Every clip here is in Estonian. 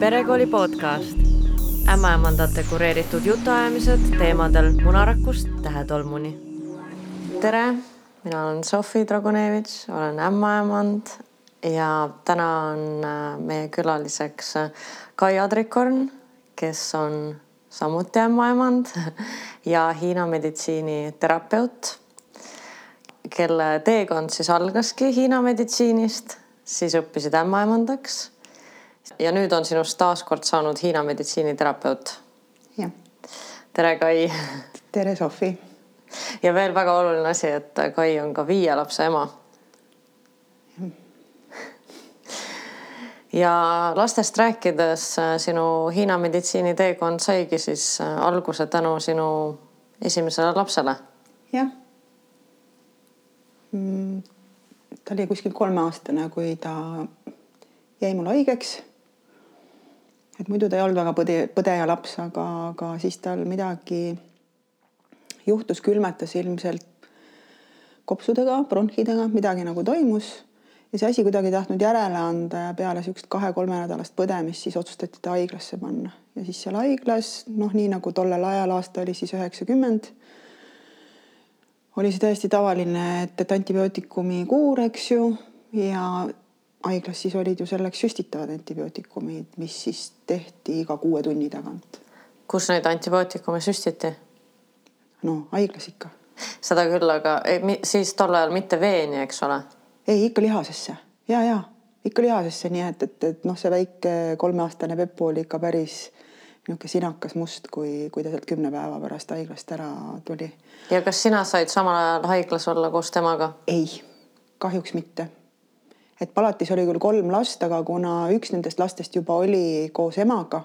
perekooli podcast. ämmaemandate kureeritud jutuajamised teemadel munarakust tähetolmuni. tere, mina olen Sofi Dragonevitš, olen ämmaemand ja täna on äh, meie külaliseks äh, Kai Adrikorn, kes on samuti ämmaemand ja Hiina meditsiiniterapeut, kelle teekond siis algaski Hiina meditsiinist, siis õppisid ämmaemandaks ja nüüd on sinust taaskord saanud Hiina meditsiiniterapeut. jah. tere, Kai. tere, Sofi. ja veel väga oluline asi, et Kai on ka viie lapse ema. ja lastest rääkides sinu Hiina meditsiini teekond saigi siis alguse tänu sinu esimesele lapsele. jah mm,. ta oli kuskil kolmeaastane, kui ta jäi mul haigeks et muidu ta ei olnud väga põde, põdeja laps, aga, aga siis tal midagi juhtus, külmetas ilmselt kopsudega, bronhidega, midagi nagu toimus. Ja see asi kuidagi ei tahtnud järele anda ja peale niisugust kahe-kolmenädalast põdemist siis otsustati ta haiglasse panna. Ja siis seal haiglas noh, nii nagu tollel ajal aasta oli siis üheksakümmend, oli see täiesti tavaline, et, et antibiootikumi kuur, eks ju, ja haiglas siis olid ju selleks süstitavad antibiootikumid, mis siis tehti iga kuue tunni tagant. kus neid antibiootikume süstiti? no haiglas ikka. seda küll, aga ei, siis tol ajal mitte veeni, eks ole? ei, ikka lihasesse ja, ja ikka lihasesse, nii et, et, et noh, see väike kolmeaastane Peppu oli ikka päris niisugune sinakas must, kui, kui ta sealt kümne päeva pärast haiglast ära tuli. ja kas sina said samal ajal haiglas olla koos temaga? ei, kahjuks mitte et palatis oli küll kolm last, aga kuna üks nendest lastest juba oli koos emaga,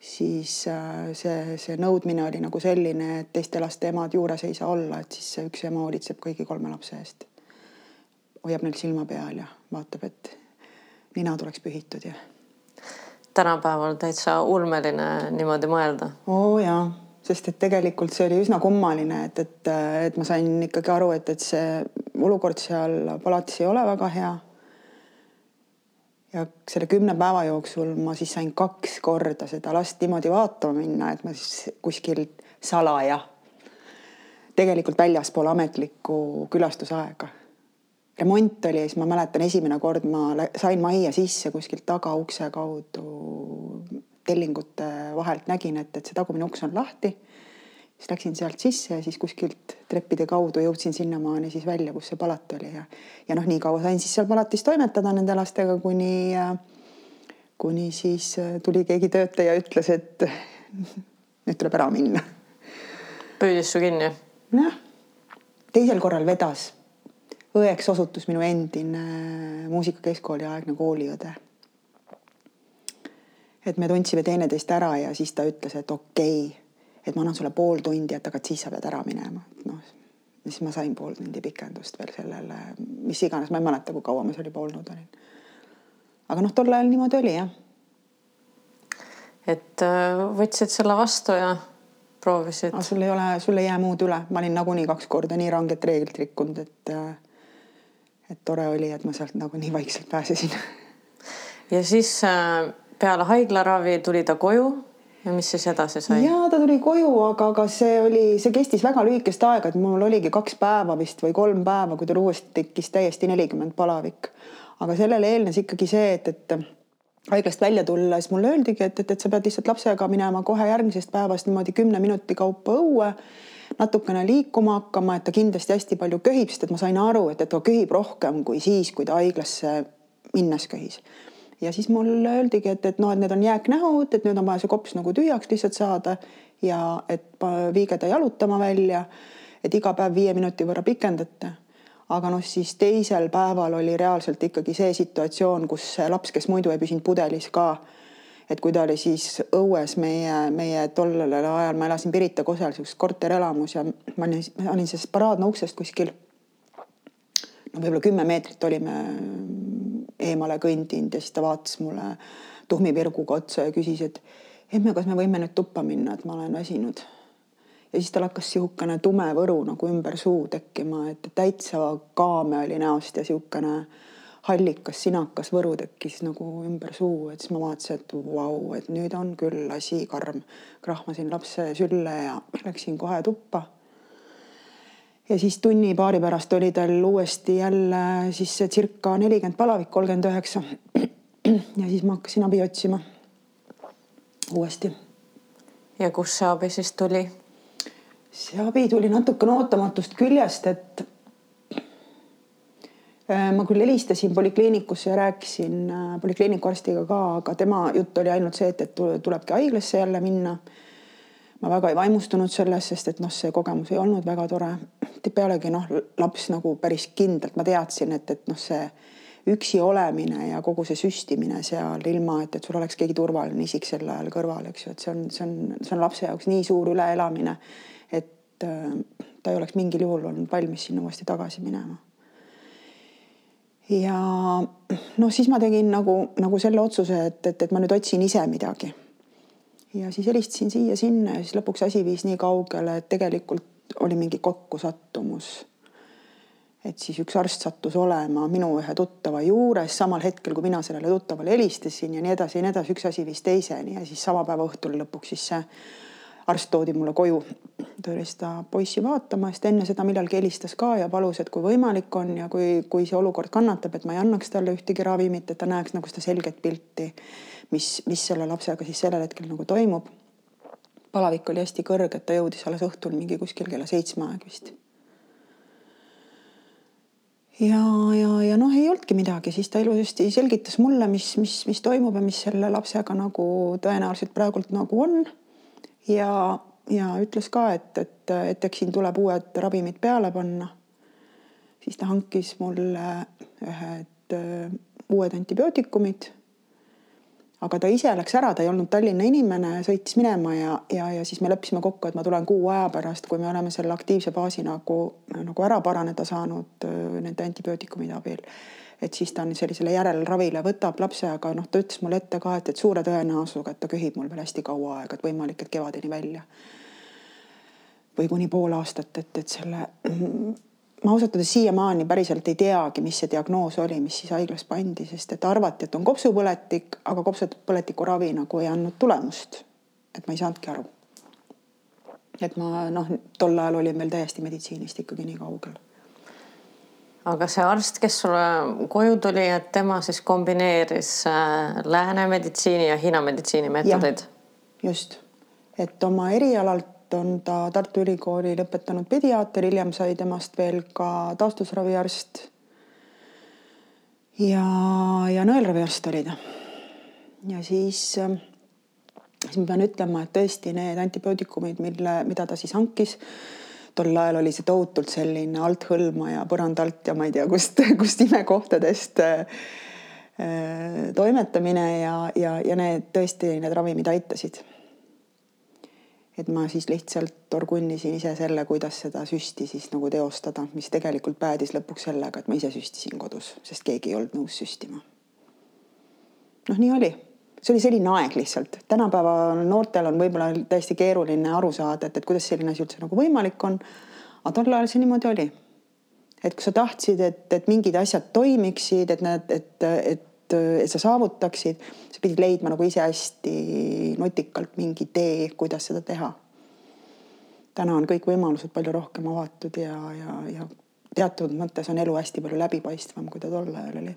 siis äh, see, see nõudmine oli nagu selline, et teiste laste emad juures ei saa olla, et siis see üks ema hoolitseb kõigi kolme lapse eest. hoiab neil silma peal ja vaatab, et nina tuleks pühitud ja. tänapäeval täitsa ulmeline niimoodi mõelda. oo jaa, sest et tegelikult see oli üsna kummaline, et, et, et ma sain ikkagi aru, et, et see olukord seal palatis ei ole väga hea ja selle kümne päeva jooksul ma siis sain kaks korda seda last niimoodi vaatama minna, et ma siis kuskil salaja, tegelikult väljaspool ametlikku külastusaega. remont oli ja siis ma mäletan, esimene kord ma sain majja sisse kuskilt tagaukse kaudu tellingute vahelt nägin, et, et see tagumine uks on lahti siis läksin sealt sisse ja siis kuskilt treppide kaudu jõudsin sinnamaani siis välja, kus see palat oli ja ja noh, nii kaua sain siis seal palatis toimetada nende lastega, kuni kuni siis äh, tuli keegi töötaja, ütles, et nüüd tuleb ära minna. püüdis su kinni? jah, teisel korral vedas. õeks osutus minu endine muusikakeskkooli aegne kooliõde. et me tundsime teineteist ära ja siis ta ütles, et okei okay et ma annan sulle pool tundi, et aga siis sa pead ära minema, noh. siis ma sain pool tundi pikendust veel sellele, mis iganes, ma ei mäleta, kui kaua ma seal juba olnud olin. aga noh, tol ajal niimoodi oli jah. et äh, võtsid selle vastu ja proovisid? sul ei ole, sul ei jää muud üle, ma olin nagunii kaks korda nii ranget reeglit rikkunud, et äh, et tore oli, et ma sealt nagunii vaikselt pääsesin. ja siis äh, peale haiglaravi tuli ta koju ja mis siis edasi sai? ja ta tuli koju, aga, aga see oli, see kestis väga lühikest aega, et mul oligi kaks päeva vist või kolm päeva, kui tal uuesti tekkis täiesti nelikümmend palavik. aga sellele eelnes ikkagi see, et, et haiglast välja tulla, siis mulle öeldigi, et, et, et sa pead lihtsalt lapsega minema kohe järgmisest päevast niimoodi kümne minuti kaupa õue, natukene liikuma hakkama, et ta kindlasti hästi palju köhib, sest et ma sain aru, et, et ta köhib rohkem kui siis, kui ta haiglasse minnes köhis ja siis mulle öeldigi, et, et noh, et need on jääknähud, et nüüd on vaja see kops nagu tühjaks lihtsalt saada ja et viige ta jalutama välja, et iga päev viie minuti võrra pikendate. aga noh, siis teisel päeval oli reaalselt ikkagi see situatsioon, kus see laps, kes muidu ei püsinud pudelis ka, et kui ta oli siis õues meie, meie tollel ajal ma elasin Pirita kosel, niisuguses korterelamus ja ma olin, ma olin sellest paraadna uksest kuskil no võib-olla kümme meetrit olime eemale kõndinud ja siis ta vaatas mulle tuhmipirguga otsa ja küsis, et emme, kas me võime nüüd tuppa minna, et ma olen väsinud. ja siis tal hakkas niisugune tume võru nagu ümber suu tekkima, et täitsa kaame oli näost ja niisugune hallikas, sinakas võru tekkis nagu ümber suu, et siis ma vaatasin, et vau, et nüüd on küll asi karm. krahmasin lapse sülle ja läksin kohe tuppa ja siis tunni-paari pärast oli tal uuesti jälle siis see circa nelikümmend palavik, kolmkümmend üheksa. ja siis ma hakkasin abi otsima uuesti. ja kust see abi siis tuli? see abi tuli natukene ootamatust küljest, et äh, ma küll helistasin polikliinikusse ja rääkisin äh, polikliiniku arstiga ka, aga tema jutt oli ainult see, et, et tulebki haiglasse jälle minna ma väga ei vaimustunud sellest, sest et noh, see kogemus ei olnud väga tore. pealegi noh, laps nagu päris kindlalt, ma teadsin, et, et noh, see üksi olemine ja kogu see süstimine seal ilma, et, et sul oleks keegi turvaline isik sel ajal kõrval, eks ju, et see on, see on, see on lapse jaoks nii suur üleelamine, et äh, ta ei oleks mingil juhul olnud valmis sinna uuesti tagasi minema. ja noh, siis ma tegin nagu, nagu selle otsuse, et, et, et ma nüüd otsin ise midagi ja siis helistasin siia-sinna ja siis lõpuks asi viis nii kaugele, et tegelikult oli mingi kokkusattumus. et siis üks arst sattus olema minu ühe tuttava juures samal hetkel, kui mina sellele tuttavale helistasin ja nii edasi ja nii edasi, üks asi viis teiseni ja siis sama päeva õhtul lõpuks siis see arst toodi mulle koju. ta oli seda poissi vaatama, sest enne seda millalgi helistas ka ja palus, et kui võimalik on ja kui, kui see olukord kannatab, et ma ei annaks talle ühtegi ravimit, et ta näeks nagu seda selget pilti mis, mis selle lapsega siis sellel hetkel nagu toimub. palavik oli hästi kõrge, et ta jõudis alles õhtul mingi kuskil kella seitsme aeg vist. ja, ja, ja noh, ei olnudki midagi, siis ta ilusasti selgitas mulle, mis, mis, mis toimub ja mis selle lapsega nagu tõenäoliselt praegult nagu on. Ja, ja ütles ka, et, et, et eks siin tuleb uued ravimid peale panna. siis ta hankis mulle ühed uued antibiootikumid aga ta ise läks ära, ta ei olnud Tallinna inimene, sõitis minema ja, ja, ja siis me leppisime kokku, et ma tulen kuu aja pärast, kui me oleme selle aktiivse faasi nagu, nagu ära paraneda saanud nende antibiootikumide abil. Et siis ta on sellisele järelravile võtab lapse, aga noh, ta ütles mulle ette ka, et, et suure tõenäosusega, et ta köhib mul veel hästi kaua aega, et võimalik, et kevadeni välja. või kuni pool aastat, et, et selle ma ausalt öeldes siiamaani päriselt ei teagi, mis see diagnoos oli, mis siis haiglas pandi, sest et arvati, et on kopsupõletik, aga kopsupõletiku ravi nagu ei andnud tulemust. et ma ei saanudki aru. et ma noh, tol ajal olin veel täiesti meditsiinist ikkagi nii kaugel. Aga see arst, kes sulle koju tuli, et tema siis kombineeris äh, lääne meditsiini ja Hiina meditsiini meetodeid? just, et oma erialalt on ta Tartu Ülikooli lõpetanud pediaater, hiljem sai temast veel ka taastusraviarst. ja, ja nõelraviarst oli ta. ja siis, siis ma pean ütlema, et tõesti need antibiootikumid, mille, mida ta siis hankis tol ajal oli see tohutult selline althõlma ja põranda alt ja ma ei tea, kust, kust imekohtadest äh, toimetamine ja, ja, ja need tõesti, need ravimid aitasid et ma siis lihtsalt orgunnisin ise selle, kuidas seda süsti siis nagu teostada, mis tegelikult päädis lõpuks sellega, et ma ise süstisin kodus, sest keegi ei olnud nõus süstima. noh, nii oli, see oli selline aeg lihtsalt, tänapäeva noortel on võib-olla täiesti keeruline aru saada, et, et kuidas selline asi üldse nagu võimalik on. aga tol ajal see niimoodi oli. et kui sa tahtsid, et, et mingid asjad toimiksid, et need, et, et et sa saavutaksid, sa pidid leidma nagu ise hästi nutikalt mingi tee, kuidas seda teha. täna on kõik võimalused palju rohkem avatud ja, ja, ja teatud mõttes on elu hästi palju läbipaistvam, kui ta tol ajal oli.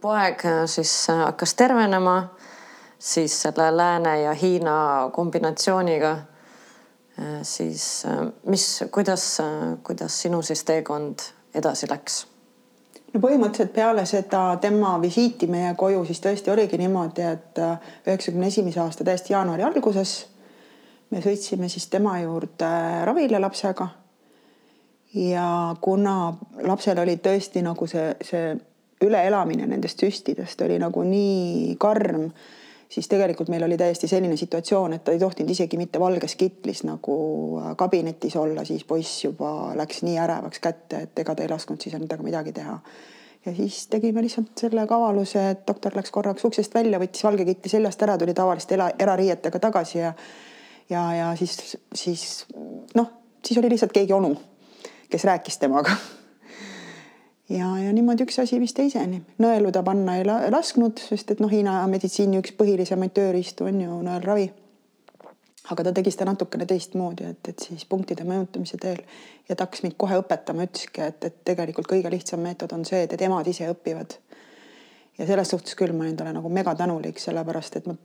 Poeg siis hakkas tervenema, siis selle lääne ja Hiina kombinatsiooniga siis mis, kuidas, kuidas sinu siis teekond edasi läks? no põhimõtteliselt peale seda tema visiiti meie koju, siis tõesti oligi niimoodi, et äh, üheksakümne esimese aasta täiesti jaanuari alguses me sõitsime siis tema juurde ravile lapsega. ja kuna lapsel oli tõesti nagu see, see üleelamine nendest süstidest oli nagu nii karm siis tegelikult meil oli täiesti selline situatsioon, et ta ei tohtinud isegi mitte valges kitlis nagu äh, kabinetis olla, siis poiss juba läks nii ärevaks kätte, et ega ta ei lasknud siis endaga midagi teha. ja siis tegime lihtsalt selle kavaluse, et doktor läks korraks uksest välja, võttis valge kitli seljast ära, tuli tavaliste era, erariietega tagasi ja ja, ja siis, siis noh, siis oli lihtsalt keegi onu, kes rääkis temaga ja, ja niimoodi üks asi viis teiseni. nõelu ta panna ei la lasknud, sest et noh, Hiina meditsiini üks põhilisemaid tööriistu on ju nõelravi. aga ta tegi seda natukene teistmoodi, et, et siis punktide mõjutamise teel ja ta hakkas mind kohe õpetama, ütleski, et, et tegelikult kõige lihtsam meetod on see, et, et emad ise õpivad. ja selles suhtes küll ma olin talle nagu mega tänulik, sellepärast et ma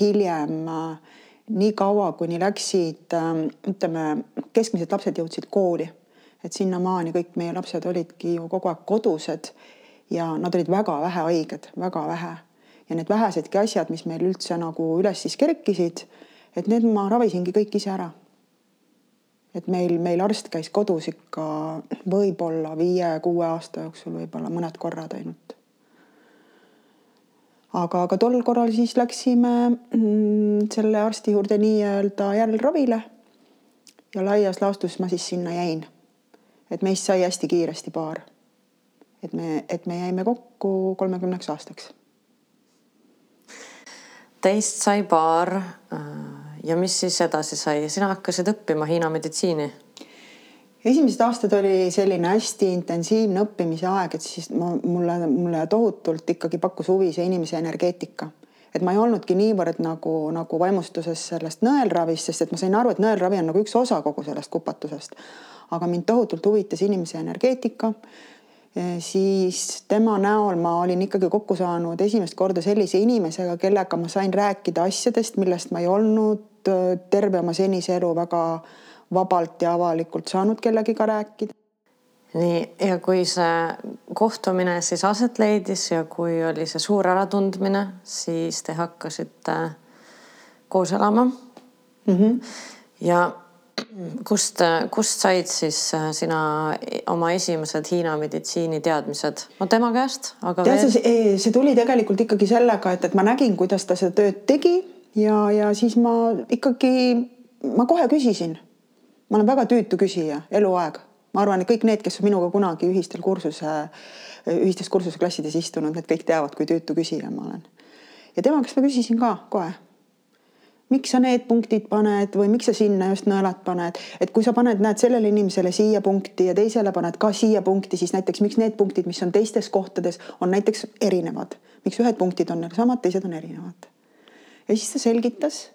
hiljem äh, nii kaua, kuni läksid äh, ütleme, keskmised lapsed jõudsid kooli et sinnamaani kõik meie lapsed olidki ju kogu aeg kodused ja nad olid väga vähe haiged, väga vähe. ja need vähesedki asjad, mis meil üldse nagu üles siis kerkisid, et need ma ravisingi kõik ise ära. et meil, meil arst käis kodus ikka võib-olla viie-kuue aasta jooksul võib-olla mõned korrad ainult. aga, aga tol korral siis läksime mm, selle arsti juurde nii-öelda järelravile. ja laias laastus ma siis sinna jäin et meist sai hästi kiiresti paar. et me, et me jäime kokku kolmekümneks aastaks. Teist sai paar. Ja mis siis edasi sai, sina hakkasid õppima Hiina meditsiini? esimesed aastad oli selline hästi intensiivne õppimise aeg, et siis ma, mulle, mulle tohutult ikkagi pakkus huvi see inimese energeetika et ma ei olnudki niivõrd nagu, nagu vaimustuses sellest nõelravist, sest et ma sain aru, et nõelravi on nagu üks osa kogu sellest kupatusest aga mind tohutult huvitas inimese energeetika. siis tema näol ma olin ikkagi kokku saanud esimest korda sellise inimesega, kellega ma sain rääkida asjadest, millest ma ei olnud äh, terve oma senise elu väga vabalt ja avalikult saanud kellegiga rääkida nii, ja kui see kohtumine siis aset leidis ja kui oli see suur äratundmine, siis te hakkasite koos elama mm. -hmm. ja kust, kust said siis äh, sina oma esimesed Hiina meditsiini teadmised? no tema käest, aga tead veel..., see, see tuli tegelikult ikkagi sellega, et, et ma nägin, kuidas ta seda tööd tegi ja, ja siis ma ikkagi, ma kohe küsisin. ma olen väga tüütu küsija eluaeg, ma arvan, et kõik need, kes on minuga kunagi ühistel kursuse, ühistes kursuseklassides istunud, need kõik teavad, kui tüütu küsija ma olen. ja tema käest ma küsisin ka kohe miks sa need punktid paned või miks sa sinna just nõelad paned, et kui sa paned, näed sellele inimesele siia punkti ja teisele paned ka siia punkti, siis näiteks miks need punktid, mis on teistes kohtades, on näiteks erinevad, miks ühed punktid on samad, teised on erinevad. ja siis ta selgitas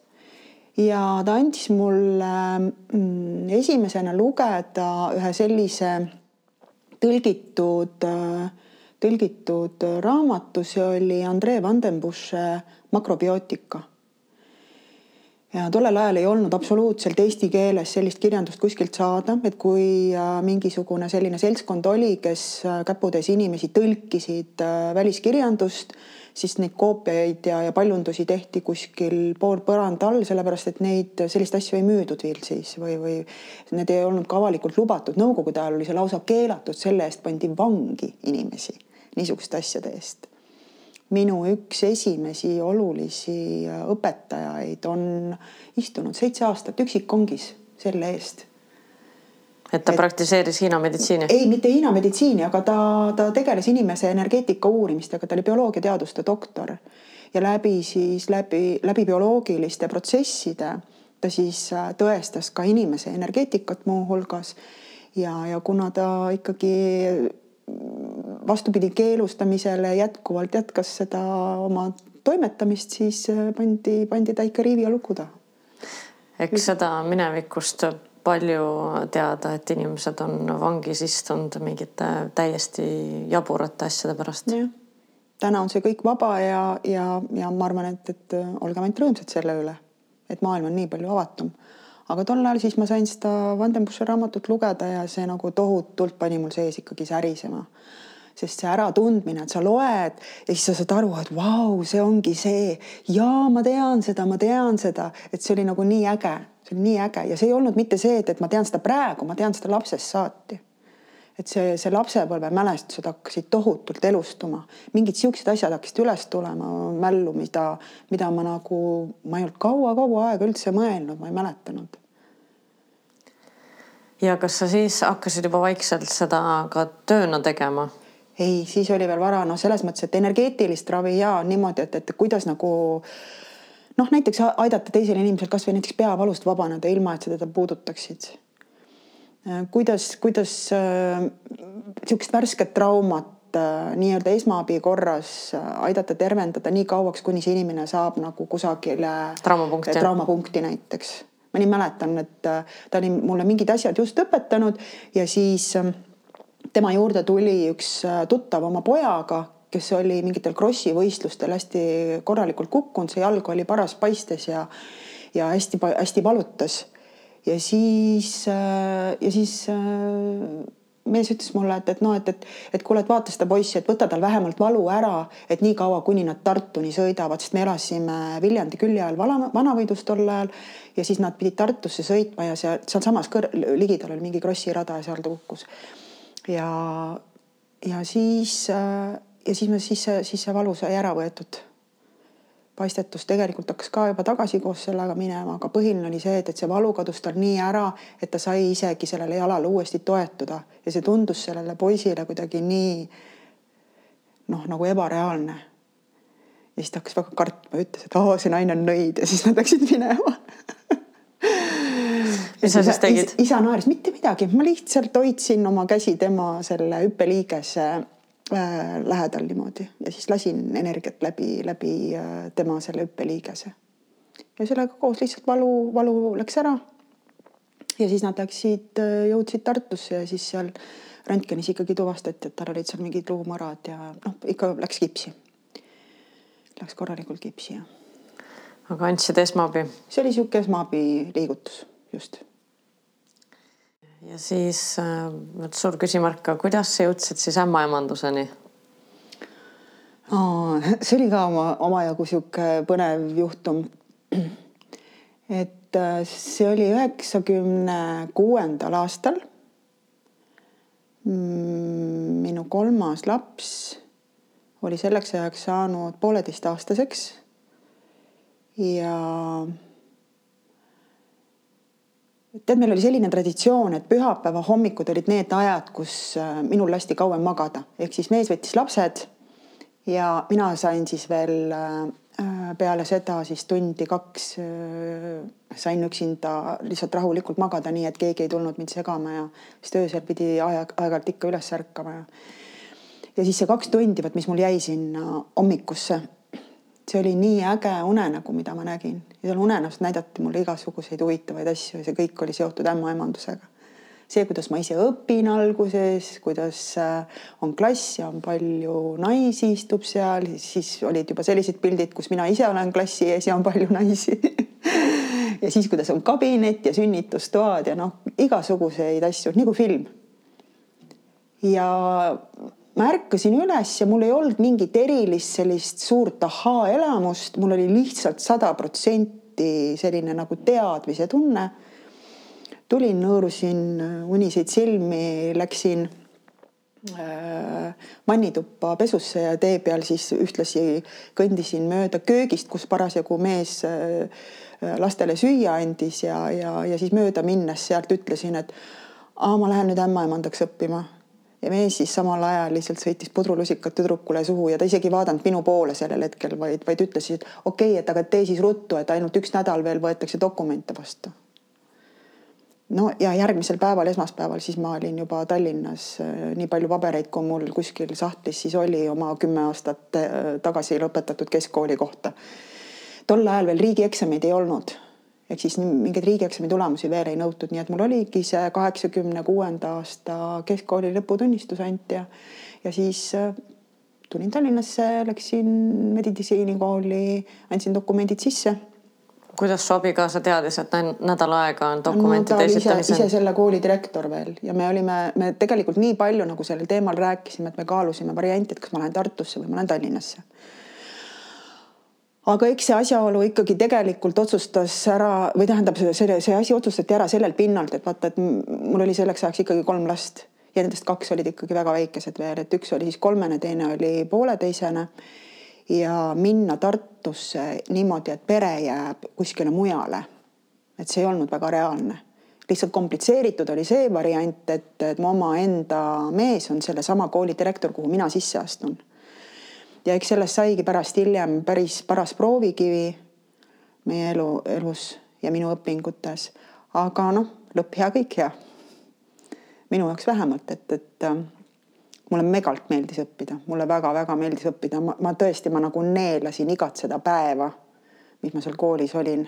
ja ta andis mulle mm, esimesena lugeda ühe sellise tõlgitud, tõlgitud raamatu, see oli Andrei Vandenbussche makrobiootika ja tollel ajal ei olnud absoluutselt eesti keeles sellist kirjandust kuskilt saada, et kui äh, mingisugune selline seltskond oli, kes äh, käputäis inimesi tõlkisid äh, väliskirjandust, siis neid koopiaid ja, ja paljundusi tehti kuskil pool põranda all, sellepärast et neid, sellist asju ei müüdud Viltsis või, või need ei olnud ka avalikult lubatud. Nõukogude ajal oli see lausa keelatud, selle eest pandi vangi inimesi niisuguste asjade eest minu üks esimesi olulisi äh, õpetajaid on istunud seitse aastat üksikkongis selle eest. et ta et, praktiseeris Hiina meditsiini? ei, mitte Hiina meditsiini, aga ta, ta tegeles inimese energeetika uurimistega, ta oli bioloogiateaduste doktor ja läbi siis läbi, läbi bioloogiliste protsesside ta siis äh, tõestas ka inimese energeetikat muuhulgas ja, ja kuna ta ikkagi vastupidi keelustamisele jätkuvalt jätkas seda oma toimetamist, siis äh, pandi, pandi ta ikka riivi ja luku taha. eks seda minevikust palju teada, et inimesed on vangis istunud mingite täiesti jaburate asjade pärast. täna on see kõik vaba ja, ja, ja ma arvan, et, et olgem ainult rõõmsad selle üle, et maailm on nii palju avatum aga tol ajal siis ma sain seda Vandenbusche raamatut lugeda ja see nagu tohutult pani mul sees ikkagi särisema. Sest see äratundmine, et sa loed ja siis sa saad aru, et vau, see ongi see. Ja ma tean seda, ma tean seda, et see oli nagu nii äge, see oli nii äge. Ja see ei olnud mitte see, et, et ma tean seda praegu, ma tean seda lapsest saati. Et see, see lapsepõlve mälestused hakkasid tohutult elustuma, mingid siuksed asjad hakkasid üles tulema mällu, mida, mida ma nagu, ma ei olnud kaua-kaua aega üldse mõelnud, ma ei mäletanud. Ja kas sa siis hakkasid juba vaikselt seda ka tööna tegema? Ei, siis oli veel vara, noh, selles mõttes, et energeetilist ravi ja niimoodi, et, et kuidas nagu noh, näiteks aidata teisel inimesel kasvõi näiteks peavalust vabaneda, ilma et sa teda puudutaksid. kuidas, kuidas niisugust värsket traumat nii-öelda esmaabi korras aidata tervendada nii kauaks, kuni see inimene saab nagu kusagile traumapunkti, traumapunkti näiteks. ma nii mäletan, et ta oli mulle mingid asjad just õpetanud ja siis tema juurde tuli üks tuttav oma pojaga, kes oli mingitel krossi võistlustel hästi korralikult kukkunud, see jalg oli paras paistes ja ja hästi-hästi valutas. ja siis, ja siis mees ütles mulle, et, et noh, et, et, et kuule, et vaata seda poissi, et võta tal vähemalt valu ära, et niikaua, kuni nad Tartuni sõidavad, sest me elasime Viljandi külje all vana, Vanavõidus tol ajal ja siis nad pidid Tartusse sõitma ja seal, sealsamas kõr-, ligidal oli mingi krossirada ja seal ta kukkus. Ja, ja siis, ja siis me, siis see, siis see valu sai ära võetud. Paistetus tegelikult hakkas ka juba tagasi koos sellega minema, aga põhiline oli see, et, et see valu kadus tal nii ära, et ta sai isegi sellele jalale uuesti toetuda. Ja see tundus sellele poisile kuidagi nii noh, nagu ebareaalne. ja siis ta hakkas väga kartma, ütles, et oo, see naine on nõid ja siis nad läksid minema mis sa siis tegid? isa naeris, mitte midagi, ma lihtsalt hoidsin oma käsi tema selle hüppeliigese Äh, lähedal niimoodi ja siis lasin energiat läbi, läbi äh, tema selle hüppeliigese. ja sellega koos lihtsalt valu, valu läks ära. ja siis nad läksid, äh, jõudsid Tartusse ja siis seal röntgenis ikkagi tuvastati, et tal olid seal mingid luumõrad ja noh, ikka läks kipsi. Läks korralikult kipsi ja. aga andsid esmaabi? see oli niisugune esmaabi liigutus, just ja siis äh, suur küsimärk, kuidas sa jõudsid siis ämmaemanduseni? see oli ka oma, omajagu sihuke põnev juhtum. et äh, see oli üheksakümne kuuendal aastal. Mm, minu kolmas laps oli selleks ajaks saanud pooleteistaastaseks. ja tead, meil oli selline traditsioon, et pühapäeva hommikud olid need ajad, kus äh, minul lasti kauem magada, ehk siis mees võttis lapsed ja mina sain siis veel äh, peale seda siis tundi-kaks äh, sain üksinda lihtsalt rahulikult magada, nii et keegi ei tulnud mind segama ja siis öösel pidi aeg, aeg-ajalt ikka üles ärkama ja ja siis see kaks tundi, vot mis mul jäi sinna hommikusse see oli nii äge unenägu, mida ma nägin ja seal unenäos näidati mulle igasuguseid huvitavaid asju ja see kõik oli seotud ämmaemandusega. see, kuidas ma ise õpin alguses, kuidas äh, on klass ja on palju naisi istub seal, siis olid juba sellised pildid, kus mina ise olen klassi ees ja on palju naisi ja siis, kuidas on kabinet ja sünnitustoad ja noh, igasuguseid asju nagu film. ja ma ärkasin üles ja mul ei olnud mingit erilist sellist suurt ahaa-elamust, mul oli lihtsalt sada protsenti selline nagu teadmise tunne. tulin, nõõrusin uniseid silmi, läksin äh, vannituppa pesusse ja tee peal siis ühtlasi kõndisin mööda köögist, kus parasjagu mees äh, lastele süüa andis ja, ja, ja siis mööda minnes sealt ütlesin, et aa, ma lähen nüüd ämmaemandaks õppima ja mees siis samal ajal lihtsalt sõitis pudrulusikat tüdrukule suhu ja ta isegi ei vaadanud minu poole sellel hetkel, vaid, vaid ütles, et okei okay,, et aga tee siis ruttu, et ainult üks nädal veel võetakse dokumente vastu. no ja järgmisel päeval, esmaspäeval, siis ma olin juba Tallinnas äh, nii palju pabereid, kui mul kuskil sahtlis siis oli oma kümme aastat äh, tagasi lõpetatud keskkooli kohta. tol ajal veel riigieksameid ei olnud ehk siis mingeid riigieksami tulemusi veel ei nõutud, nii et mul oligi see kaheksakümne kuuenda aasta keskkooli lõputunnistus anti ja, ja siis äh, tulin Tallinnasse, läksin meditsiinikooli, andsin dokumendid sisse kuidas su abikaasa teadis, et nädal aega on dokumentide no, esitamisel? ise selle kooli direktor veel ja me olime, me tegelikult nii palju nagu sellel teemal rääkisime, et me kaalusime varianti, et kas ma lähen Tartusse või ma lähen Tallinnasse aga eks see asjaolu ikkagi tegelikult otsustas ära või tähendab, selle, see asi otsustati ära sellelt pinnalt, et vaata, et mul oli selleks ajaks ikkagi kolm last ja nendest kaks olid ikkagi väga väikesed veel, et üks oli siis kolmene, teine oli pooleteisene. ja minna Tartusse niimoodi, et pere jääb kuskile mujale. et see ei olnud väga reaalne. lihtsalt komplitseeritud oli see variant, et, et mu omaenda mees on sellesama kooli direktor, kuhu mina sisse astun ja eks sellest saigi pärast hiljem päris paras proovikivi meie elu, elus ja minu õpingutes. aga noh, lõpp hea, kõik hea. minu jaoks vähemalt, et, et äh, mulle megalt meeldis õppida, mulle väga-väga meeldis õppida, ma tõesti, ma nagu neelasin igat seda päeva, mis ma seal koolis olin.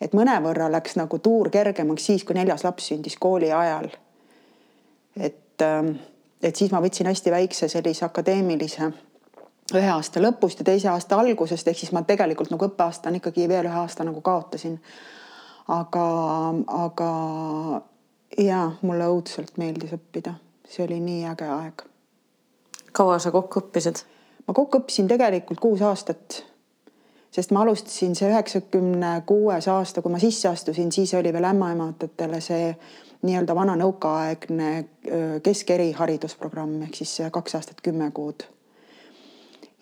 et mõnevõrra läks nagu tuur kergemaks siis, kui neljas laps sündis kooli ajal. et, ähm, et siis ma võtsin hästi väikse sellise akadeemilise ühe aasta lõpust ja teise aasta algusest, ehk siis ma tegelikult nagu õppeaastan ikkagi veel ühe aasta nagu kaotasin. aga, aga ja mulle õudselt meeldis õppida, see oli nii äge aeg. kaua sa kokku õppisid? ma kokku õppisin tegelikult kuus aastat. sest ma alustasin see üheksakümne kuues aasta, kui ma sisse astusin, siis oli veel ämmaemandatele see nii-öelda vana nõukaaegne keskeriharidusprogramm ehk siis kaks aastat kümme kuud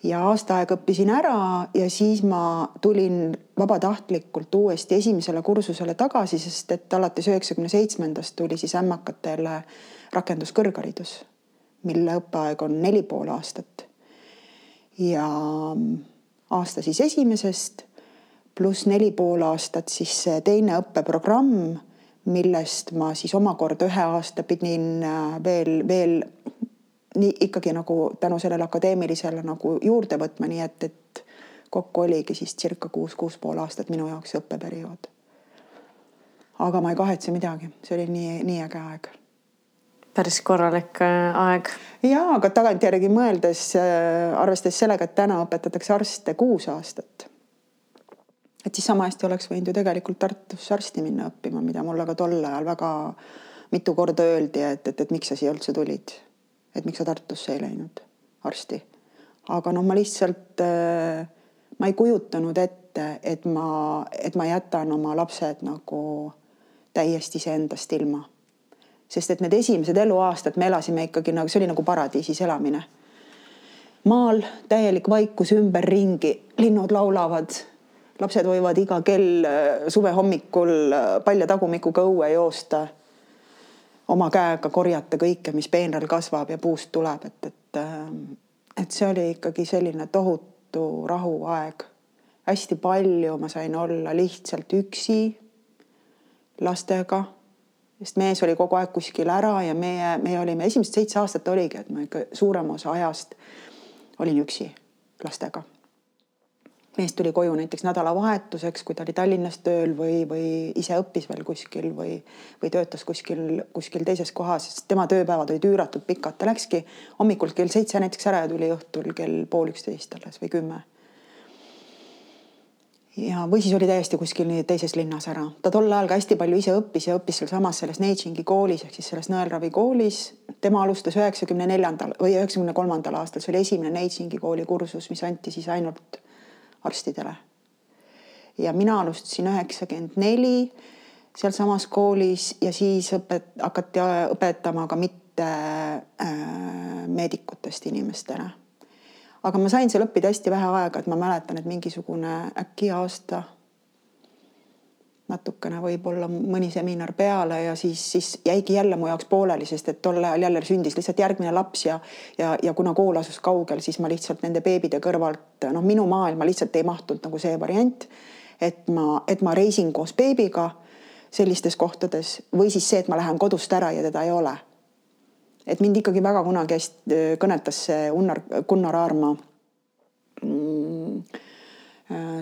ja aasta aega õppisin ära ja siis ma tulin vabatahtlikult uuesti esimesele kursusele tagasi, sest et alates üheksakümne seitsmendast tuli siis ämmakatele rakenduskõrgharidus, mille õppeaeg on neli pool aastat. ja aasta siis esimesest pluss neli pool aastat siis teine õppeprogramm, millest ma siis omakorda ühe aasta pidin äh, veel, veel nii ikkagi nagu tänu sellele akadeemilisele nagu juurde võtma, nii et, et kokku oligi siis circa kuus, kuus pool aastat minu jaoks õppeperiood. aga ma ei kahetse midagi, see oli nii, nii äge aeg. päris korralik äh, aeg. ja, aga tagantjärgi mõeldes, äh, arvestades sellega, et täna õpetatakse arste kuus aastat. et siis sama hästi oleks võinud ju tegelikult Tartusse arsti minna õppima, mida mulle ka tol ajal väga mitu korda öeldi, et, et, et miks sa siia üldse tulid et miks sa Tartusse ei läinud arsti. aga noh, ma lihtsalt, äh, ma ei kujutanud ette, et ma, et ma jätan oma lapsed nagu täiesti iseendast ilma. sest et need esimesed eluaastad me elasime ikkagi nagu, see oli nagu paradiisis elamine. maal täielik vaikus ümberringi, linnud laulavad, lapsed võivad iga kell äh, suve hommikul äh, palja tagumikuga õue joosta oma käega korjata kõike, mis peenral kasvab ja puust tuleb, et, et, ähm, et see oli ikkagi selline tohutu rahuaeg. hästi palju ma sain olla lihtsalt üksi lastega, sest mees oli kogu aeg kuskil ära ja meie, meie olime esimesed seitse aastat oligi, et ma ikka suurema osa ajast olin üksi lastega mees tuli koju näiteks nädalavahetuseks, kui ta oli Tallinnas tööl või, või ise õppis veel kuskil või, või töötas kuskil, kuskil teises kohas, sest tema tööpäevad olid üüratult pikad, ta läkski hommikul kell seitse näiteks ära ja tuli õhtul kell pool üksteist alles või kümme. ja, või siis oli täiesti kuskil teises linnas ära. ta tol ajal ka hästi palju ise õppis ja õppis sealsamas selles Neitšingi koolis ehk siis selles nõelravi koolis. tema alustas üheksakümne neljandal või üheksakümne kolmandal aastal, see oli esimene Neitšingi kooli kursus, mis anti siis ainult arstidele. ja mina alustasin üheksakümmend neli sealsamas koolis ja siis õpet-, hakati õpetama ka mitte äh, meedikutest inimestele. aga ma sain seal õppida hästi vähe aega, et ma mäletan, et mingisugune äkki aasta natukene võib-olla mõni seminar peale ja siis, siis jäigi jälle mu jaoks pooleli, sest et tol ajal jälle sündis lihtsalt järgmine laps ja ja, ja kuna kool asus kaugel, siis ma lihtsalt nende beebide kõrvalt noh, minu maailma lihtsalt ei mahtunud nagu see variant, et ma, et ma reisin koos beebiga sellistes kohtades või siis see, et ma lähen kodust ära ja teda ei ole. et mind ikkagi väga kunagi hästi kõnetas see Unnar, Gunnar Aarma mm,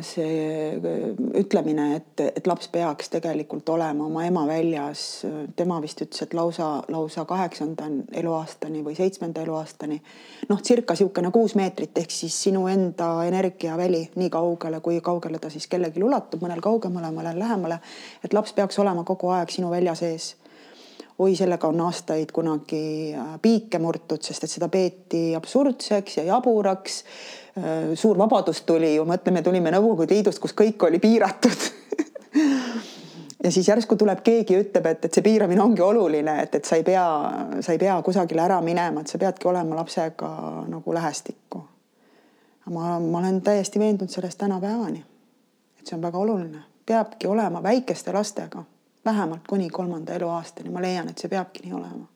see äh, ütlemine, et, et laps peaks tegelikult olema oma ema väljas, tema vist ütles, et lausa, lausa kaheksanda eluaastani või seitsmenda eluaastani. noh, circa niisugune kuus meetrit ehk siis sinu enda energiaväli nii kaugele, kui kaugele ta siis kellelgi ulatub, mõnel kaugemale, mõnel lähemale. et laps peaks olema kogu aeg sinu välja sees oi, sellega on aastaid kunagi äh, piike murtud, sest et seda peeti absurdseks ja jaburaks. Äh, suur vabadus tuli ju, mõtleme, tulime Nõukogude Liidust, kus kõik oli piiratud ja siis järsku tuleb keegi ja ütleb, et, et see piiramine ongi oluline, et, et sa ei pea, sa ei pea kusagile ära minema, et sa peadki olema lapsega nagu lähestikku. ma, ma olen täiesti veendunud selles tänapäevani. et see on väga oluline, peabki olema väikeste lastega vähemalt kuni kolmanda eluaastani, ma leian, et see peabki nii olema.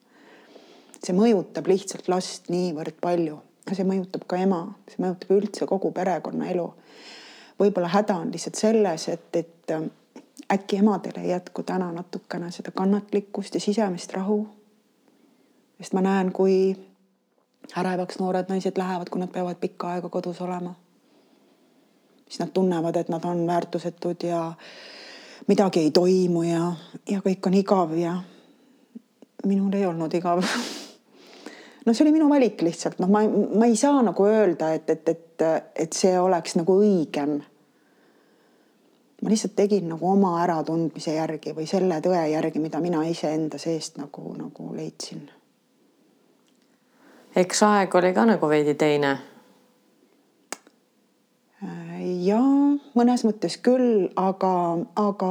see mõjutab lihtsalt last niivõrd palju, see mõjutab ka ema, see mõjutab üldse kogu perekonnaelu. võib-olla häda on lihtsalt selles, et, et äh, äkki emadel ei jätku täna natukene seda kannatlikkust ja sisemist rahu. sest ma näen, kui ärevaks noored naised lähevad, kui nad peavad pikka aega kodus olema. siis nad tunnevad, et nad on väärtusetud ja midagi ei toimu ja, ja kõik on igav ja minul ei olnud igav no see oli minu valik lihtsalt, noh, ma, ma ei saa nagu öelda, et, et, et, et see oleks nagu õigem. ma lihtsalt tegin nagu oma äratundmise järgi või selle tõe järgi, mida mina iseenda seest nagu, nagu leidsin. eks aeg oli ka nagu veidi teine ja mõnes mõttes küll, aga, aga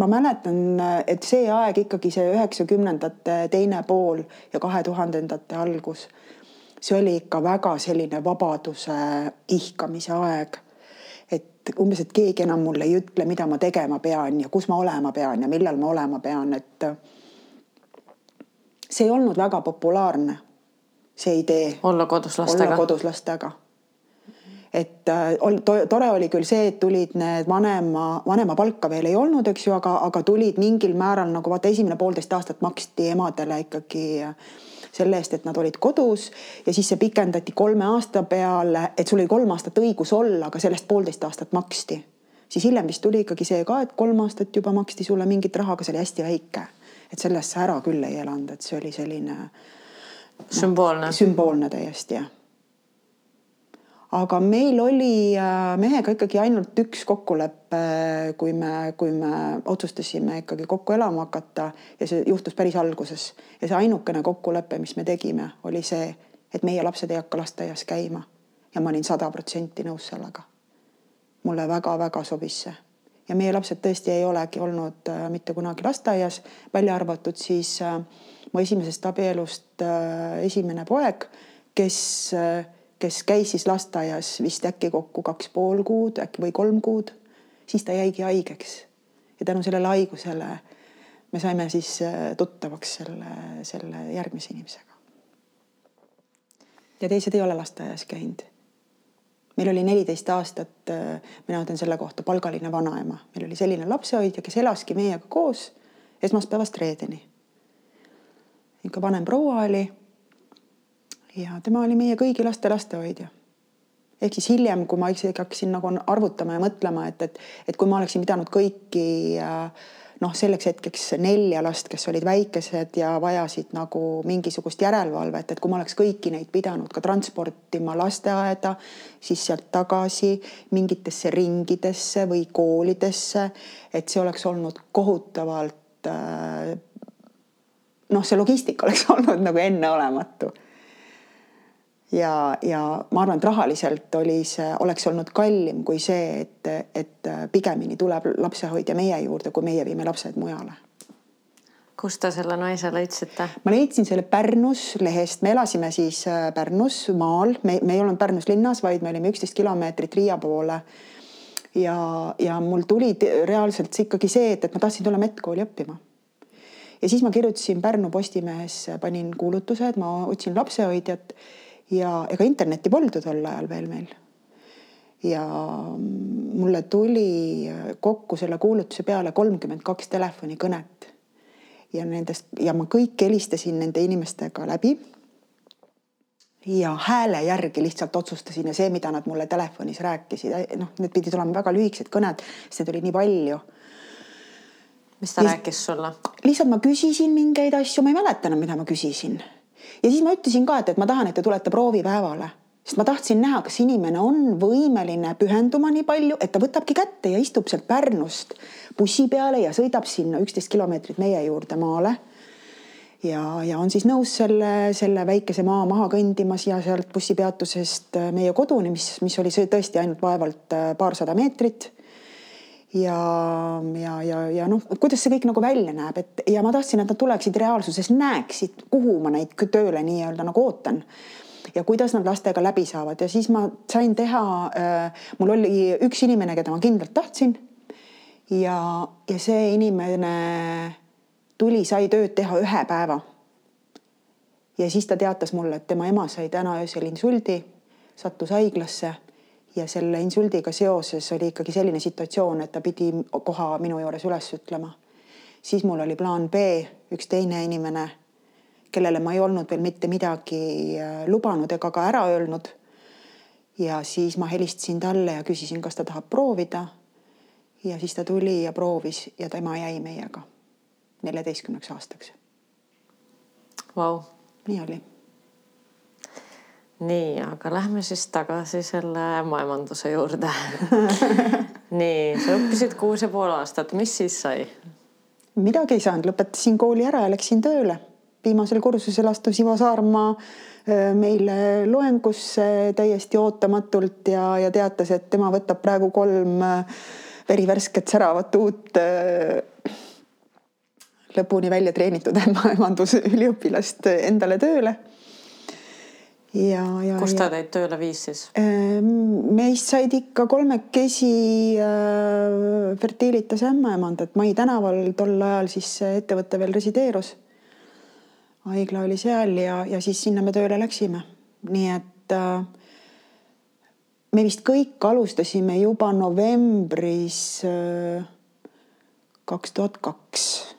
ma mäletan, et see aeg ikkagi see üheksakümnendate teine pool ja kahe tuhandendate algus, see oli ikka väga selline vabaduse ihkamise aeg. et umbes, et keegi enam mulle ei ütle, mida ma tegema pean ja kus ma olema pean ja millal ma olema pean, et see ei olnud väga populaarne, see idee. olla kodus lastega. olla kodus lastega et äh, tore oli küll see, et tulid need vanema, vanemapalka veel ei olnud, eks ju, aga, aga tulid mingil määral nagu vaata, esimene poolteist aastat maksti emadele ikkagi selle eest, et nad olid kodus ja siis see pikendati kolme aasta peale, et sul oli kolm aastat õigus olla, aga sellest poolteist aastat maksti. siis hiljem vist tuli ikkagi see ka, et kolm aastat juba maksti sulle mingit raha, aga see oli hästi väike. et sellest sa ära küll ei elanud, et see oli selline no,. sümboolne. sümboolne täiesti jah aga meil oli äh, mehega ikkagi ainult üks kokkulepe, kui me, kui me otsustasime ikkagi kokku elama hakata. Ja see juhtus päris alguses. Ja see ainukene kokkulepe, mis me tegime, oli see, et meie lapsed ei hakka lasteaias käima. Ja ma olin sada protsenti nõus sellega. mulle väga-väga sobis see. Ja meie lapsed tõesti ei olegi olnud äh, mitte kunagi lasteaias, välja arvatud siis äh, mu esimesest abielust esimene poeg, kes kes käis siis lasteaias vist äkki kokku kaks pool kuud, äkki või kolm kuud, siis ta jäigi haigeks. ja tänu sellele haigusele me saime siis äh, tuttavaks selle, selle järgmise inimesega. ja teised ei ole lasteaias käinud. meil oli neliteist aastat, äh, mina ütlen selle kohta palgaline vanaema, meil oli selline lapsehoidja, kes elaski meiega koos esmaspäevast reedeni. ikka vanem proua oli ja tema oli meie kõigi laste lastehoidja. ehk siis hiljem, kui ma isegi hakkasin nagu arvutama ja mõtlema, et, et, et kui ma oleksin pidanud kõiki noh, selleks hetkeks nelja last, kes olid väikesed ja vajasid nagu mingisugust järelevalvet, et kui ma oleks kõiki neid pidanud ka transportima lasteaeda, siis sealt tagasi mingitesse ringidesse või koolidesse, et see oleks olnud kohutavalt noh, see logistika oleks olnud nagu enneolematu ja, ja ma arvan, et rahaliselt oli see, oleks olnud kallim kui see, et, et pigemini tuleb lapsehoidja meie juurde, kui meie viime lapsed mujale. kust te selle naise leidsite? ma leidsin selle Pärnus lehest, me elasime siis äh, Pärnus maal, me, me ei olnud Pärnus linnas, vaid me olime üksteist kilomeetrit Riia poole. ja, ja mul tuli reaalselt ikkagi see, et, et ma tahtsin tulla medkooli õppima ja siis ma kirjutasin Pärnu Postimehes, panin kuulutuse, et ma otsin lapsehoidjat ja ega internetti polnud ju tol ajal veel meil. ja mulle tuli kokku selle kuulutuse peale kolmkümmend kaks telefonikõnet. ja nendest ja ma kõik helistasin nende inimestega läbi. ja hääle järgi lihtsalt otsustasin ja see, mida nad mulle telefonis rääkisid, noh, need pidid olema väga lühikesed kõned, sest neid oli nii palju mis ta ja rääkis sulle? lihtsalt ma küsisin mingeid asju, ma ei mäleta enam, mida ma küsisin ja siis ma ütlesin ka, et, et ma tahan, et te tulete proovipäevale, sest ma tahtsin näha, kas inimene on võimeline pühenduma nii palju, et ta võtabki kätte ja istub sealt Pärnust bussi peale ja sõidab sinna üksteist kilomeetrit meie juurde maale. ja, ja on siis nõus selle, selle väikese maa maha kõndimas ja sealt bussipeatusest meie koduni, mis, mis oli tõesti ainult vaevalt paarsada meetrit ja, ja, ja, ja noh, kuidas see kõik nagu välja näeb, et ja ma tahtsin, et nad tuleksid reaalsuses, näeksid, kuhu ma neid tööle nii-öelda nagu ootan ja kuidas nad lastega läbi saavad ja siis ma sain teha äh,, mul oli üks inimene, keda ma kindlalt tahtsin. ja, ja see inimene tuli, sai tööd teha ühe päeva. ja siis ta teatas mulle, et tema ema sai täna öösel insuldi, sattus haiglasse ja selle insuldiga seoses oli ikkagi selline situatsioon, et ta pidi koha minu juures üles ütlema. siis mul oli plaan B, üks teine inimene, kellele ma ei olnud veel mitte midagi äh, lubanud ega ka ära öelnud. ja siis ma helistasin talle ja küsisin, kas ta tahab proovida. ja siis ta tuli ja proovis ja tema jäi meiega neljateistkümneks aastaks. Vau. nii oli nii, aga lähme siis tagasi selle maemanduse juurde nii, sa õppisid kuus ja pool aastat, mis siis sai? midagi ei saanud, lõpetasin kooli ära ja läksin tööle. viimasel kursusel astus Ivo Saarma meile loengusse täiesti ootamatult ja, ja teatas, et tema võtab praegu kolm verivärsket säravat uut lõpuni välja treenitud ämmaemandusüliõpilast endale tööle ja, ja. kus ta teid tööle viis siis? Ähm, meist said ikka kolmekesi äh, Fertilitas ämmaemandad, Mai tänaval tol ajal siis ettevõte veel resideerus. haigla oli seal ja, ja siis sinna me tööle läksime, nii et äh, me vist kõik alustasime juba novembris äh, kaks tuhat kaks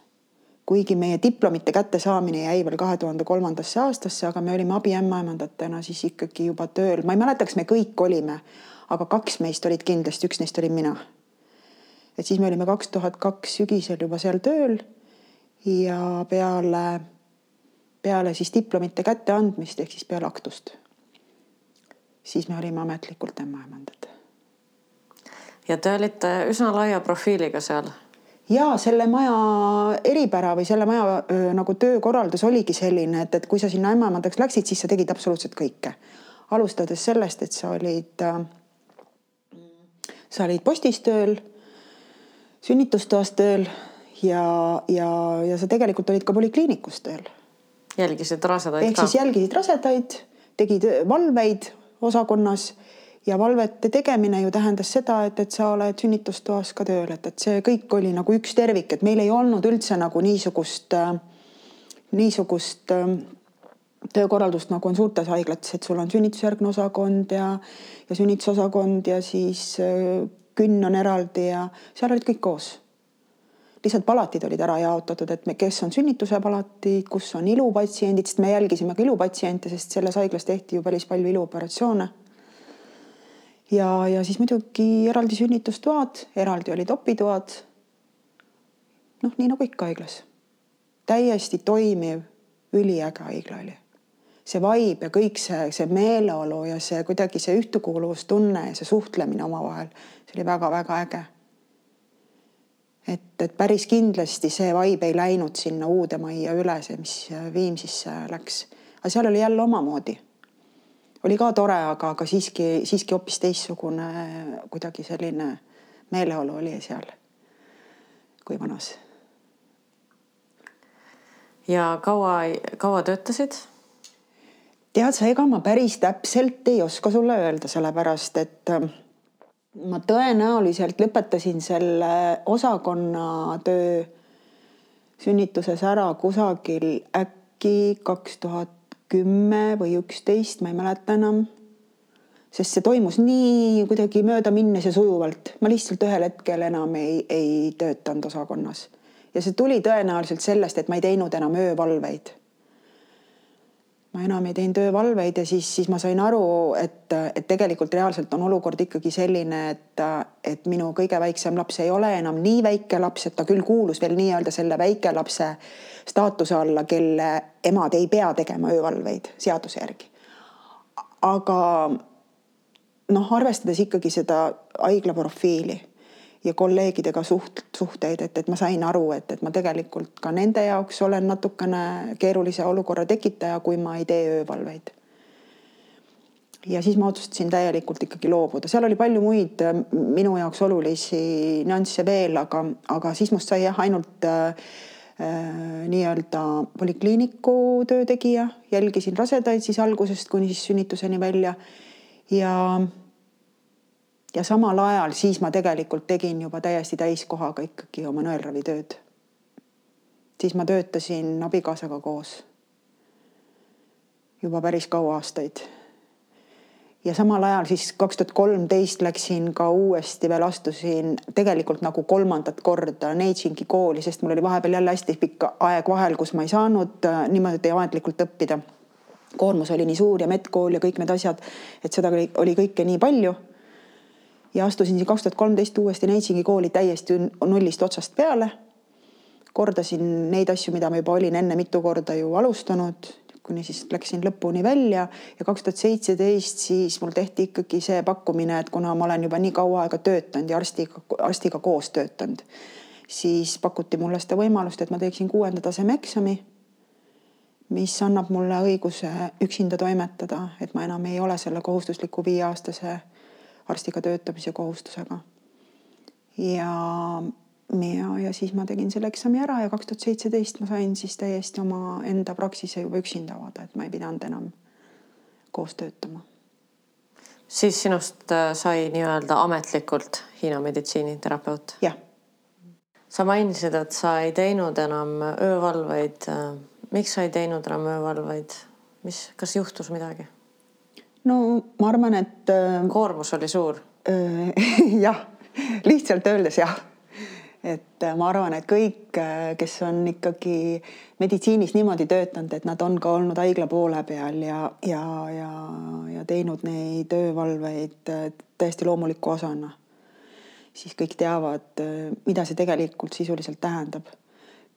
kuigi meie diplomite kättesaamine jäi veel kahe tuhande kolmandasse aastasse, aga me olime abiämmaemandatena siis ikkagi juba tööl, ma ei mäleta, kas me kõik olime, aga kaks meist olid kindlasti, üks neist olin mina. et siis me olime kaks tuhat kaks sügisel juba seal tööl ja peale, peale siis diplomite kätteandmist ehk siis peale aktust, siis me olime ametlikult ämmaemandad. ja te olite üsna laia profiiliga seal ja selle maja eripära või selle maja öö, nagu töökorraldus oligi selline, et, et kui sa sinna ämmaemandaks läksid, siis sa tegid absoluutselt kõike. alustades sellest, et sa olid äh,, sa olid postis tööl, sünnitustoas tööl ja, ja, ja sa tegelikult olid ka polikliinikus tööl. jälgisid rasedaid ehk ka? ehk siis jälgisid rasedaid, tegid valveid osakonnas ja valvete tegemine ju tähendas seda, et, et sa oled sünnitustoas ka tööl, et, et see kõik oli nagu üks tervik, et meil ei olnud üldse nagu niisugust, niisugust ähm, töökorraldust, nagu on suurtes haiglates, et sul on sünnitusjärgne osakond ja, ja sünnitusosakond ja siis äh, künn on eraldi ja seal olid kõik koos. lihtsalt palatid olid ära jaotatud, et me, kes on sünnituse palatid, kus on ilupatsiendid, sest me jälgisime ka ilupatsiente, sest selles haiglas tehti ju päris palju iluoperatsioone ja, ja siis muidugi eraldi sünnitustoad, eraldi olid opitoad. noh, nii nagu ikka haiglas. täiesti toimiv, üliäge haigla oli. see vibe ja kõik see, see meeleolu ja see kuidagi see ühtekuuluvustunne ja see suhtlemine omavahel, see oli väga-väga äge. et, et päris kindlasti see vibe ei läinud sinna uude majja üle, see, mis Viimsisse läks, aga seal oli jälle omamoodi oli ka tore, aga, aga siiski, siiski hoopis teistsugune kuidagi selline meeleolu oli seal kui vanas. ja kaua, kaua töötasid? tead sa, ega ma päris täpselt ei oska sulle öelda, sellepärast et äh, ma tõenäoliselt lõpetasin selle osakonna töö sünnituses ära kusagil äkki kaks tuhat kümme või üksteist, ma ei mäleta enam. sest see toimus nii kuidagi möödaminnes ja sujuvalt, ma lihtsalt ühel hetkel enam ei, ei töötanud osakonnas ja see tuli tõenäoliselt sellest, et ma ei teinud enam öövalveid. Ma enam ei teinud öövalveid ja siis, siis ma sain aru, et, et tegelikult reaalselt on olukord ikkagi selline, et, et minu kõige väiksem laps ei ole enam nii väike laps, et ta küll kuulus veel nii-öelda selle väikelapse staatuse alla, kelle emad ei pea tegema öövalveid seaduse järgi. aga noh, arvestades ikkagi seda haigla profiili ja kolleegidega suht, suhteid, et, et ma sain aru, et, et ma tegelikult ka nende jaoks olen natukene keerulise olukorra tekitaja, kui ma ei tee öövalveid. ja siis ma otsustasin täielikult ikkagi loobuda, seal oli palju muid minu jaoks olulisi nüansse veel, aga, aga siis must sai jah, ainult äh, Äh, nii-öelda polikliiniku töötegija, jälgisin rasedaid siis algusest kuni siis sünnituseni välja. ja, ja samal ajal siis ma tegelikult tegin juba täiesti täiskohaga ikkagi oma nõelravitööd. siis ma töötasin abikaasaga koos juba päris kaua aastaid. ja samal ajal siis kaks tuhat kolmteist läksin ka uuesti veel astusin tegelikult nagu kolmandat korda Neitsingi kooli, sest mul oli vahepeal jälle hästi pikk aeg vahel, kus ma ei saanud äh, niimoodi ametlikult õppida. koormus oli nii suur ja medkool ja kõik need asjad, et seda oli, oli kõike nii palju. Ja astusin kaks tuhat kolmteist uuesti Neitsingi kooli täiesti nullist otsast peale. kordasin neid asju, mida ma juba olin enne mitu korda ju alustanud kuni siis läksin lõpuni välja ja kaks tuhat seitseteist siis mul tehti ikkagi see pakkumine, et kuna ma olen juba nii kaua aega töötanud ja arstiga, arstiga koos töötanud, siis pakuti mulle seda võimalust, et ma teeksin kuuenda taseme eksami, mis annab mulle õiguse üksinda toimetada, et ma enam ei ole selle kohustusliku viieaastase arstiga töötamise kohustusega. ja ja, ja siis ma tegin selle eksami ära ja kaks tuhat seitseteist ma sain siis täiesti omaenda praksise juba üksinda avada, et ma ei pidanud enam koos töötama. siis sinust äh, sai nii-öelda ametlikult Hiina meditsiiniterapeut? jah. sa mainisid, et sa ei teinud enam öövalveid. Miks sa ei teinud enam öövalveid, mis, kas juhtus midagi? No ma arvan, et. Äh, koormus oli suur jah, lihtsalt öeldes jah et äh, ma arvan, et kõik, äh, kes on ikkagi meditsiinis niimoodi töötanud, et nad on ka olnud haigla poole peal ja, ja, ja, ja teinud neid öövalveid äh, täiesti loomuliku osana, siis kõik teavad, mida see tegelikult sisuliselt tähendab.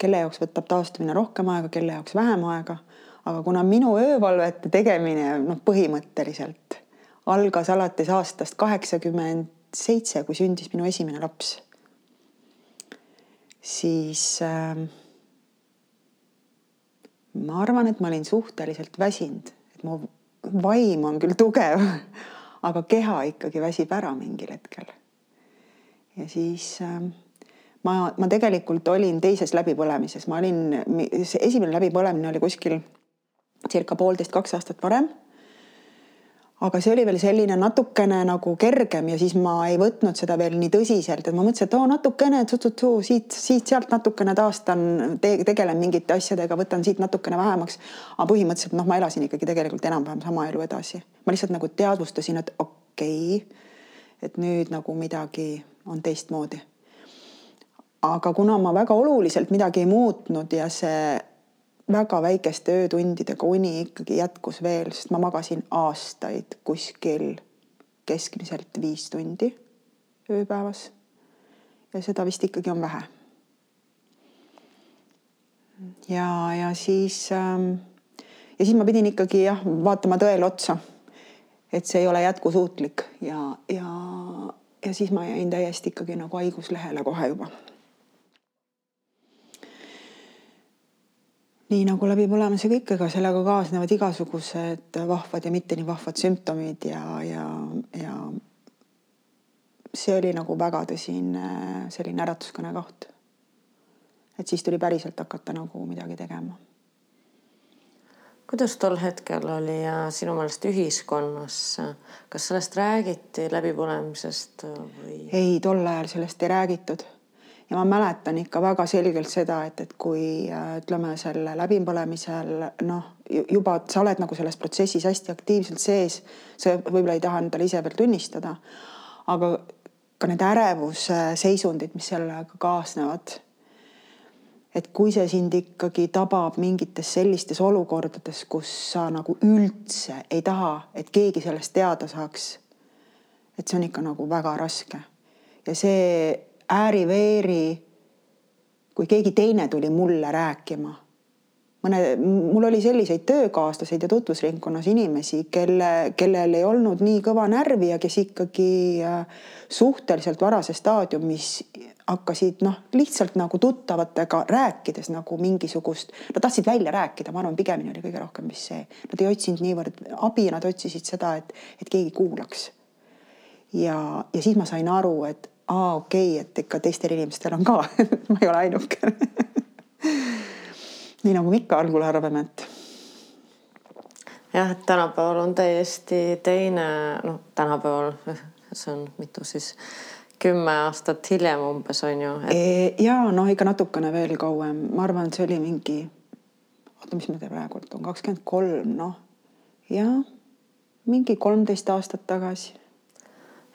kelle jaoks võtab taastumine rohkem aega, kelle jaoks vähem aega. Aga kuna minu öövalvete tegemine noh, põhimõtteliselt algas alates aastast kaheksakümmend seitse, kui sündis minu esimene laps siis äh, ma arvan, et ma olin suhteliselt väsinud, et mu vaim on küll tugev, aga keha ikkagi väsib ära mingil hetkel. ja siis äh, ma, ma tegelikult olin teises läbipõlemises, ma olin, esimene läbipõlemine oli kuskil circa poolteist, kaks aastat varem aga see oli veel selline natukene nagu kergem ja siis ma ei võtnud seda veel nii tõsiselt, et ma mõtlesin, et oo natukene tsu-tsu-tsu siit, siit-sealt natukene taastan te, tegelen mingite asjadega, võtan siit natukene vähemaks. aga põhimõtteliselt noh, ma elasin ikkagi tegelikult enam-vähem sama elu edasi. ma lihtsalt nagu teadvustasin, et okei okay,, et nüüd nagu midagi on teistmoodi. aga kuna ma väga oluliselt midagi ei muutnud ja see väga väikeste öötundidega uni ikkagi jätkus veel, sest ma magasin aastaid kuskil keskmiselt viis tundi ööpäevas. ja seda vist ikkagi on vähe. ja, ja siis ähm, ja siis ma pidin ikkagi jah, vaatama tõele otsa. et see ei ole jätkusuutlik ja, ja, ja siis ma jäin täiesti ikkagi nagu haiguslehele kohe juba nii nagu läbipõlemisega ikka, ega sellega kaasnevad igasugused vahvad ja mitte nii vahvad sümptomid ja, ja, ja see oli nagu väga tõsine selline äratuskõne koht. et siis tuli päriselt hakata nagu midagi tegema. kuidas tol hetkel oli sinu meelest ühiskonnas, kas sellest räägiti läbipõlemisest või? ei, tol ajal sellest ei räägitud ja ma mäletan ikka väga selgelt seda, et, et kui äh, ütleme selle läbipõlemisel noh, juba sa oled nagu selles protsessis hästi aktiivselt sees, sa võib-olla ei taha endale ise veel tunnistada, aga ka need ärevusseisundid, mis sellega kaasnevad. et kui see sind ikkagi tabab mingites sellistes olukordades, kus sa nagu üldse ei taha, et keegi sellest teada saaks. et see on ikka nagu väga raske ja see ääri-veeri, kui keegi teine tuli mulle rääkima. mõne, mul oli selliseid töökaaslaseid ja tutvusringkonnas inimesi, kelle, kellel ei olnud nii kõva närvi ja kes ikkagi äh, suhteliselt varases staadiumis hakkasid noh, lihtsalt nagu tuttavatega rääkides nagu mingisugust, nad tahtsid välja rääkida, ma arvan, pigemini oli kõige rohkem vist see, nad ei otsinud niivõrd abi, nad otsisid seda, et, et keegi kuulaks. ja, ja siis ma sain aru, et aa, okei okay,, et ikka teistel inimestel on ka ma ei ole ainuke nii nagu me ikka algul arvame, et. jah, et tänapäeval on täiesti teine, noh, tänapäeval, see on mitu siis, kümme aastat hiljem umbes on ju et.... Ja noh, ikka natukene veel kauem, ma arvan, et see oli mingi, oota, mis ma praegu on, kakskümmend kolm, noh, jah mingi kolmteist aastat tagasi.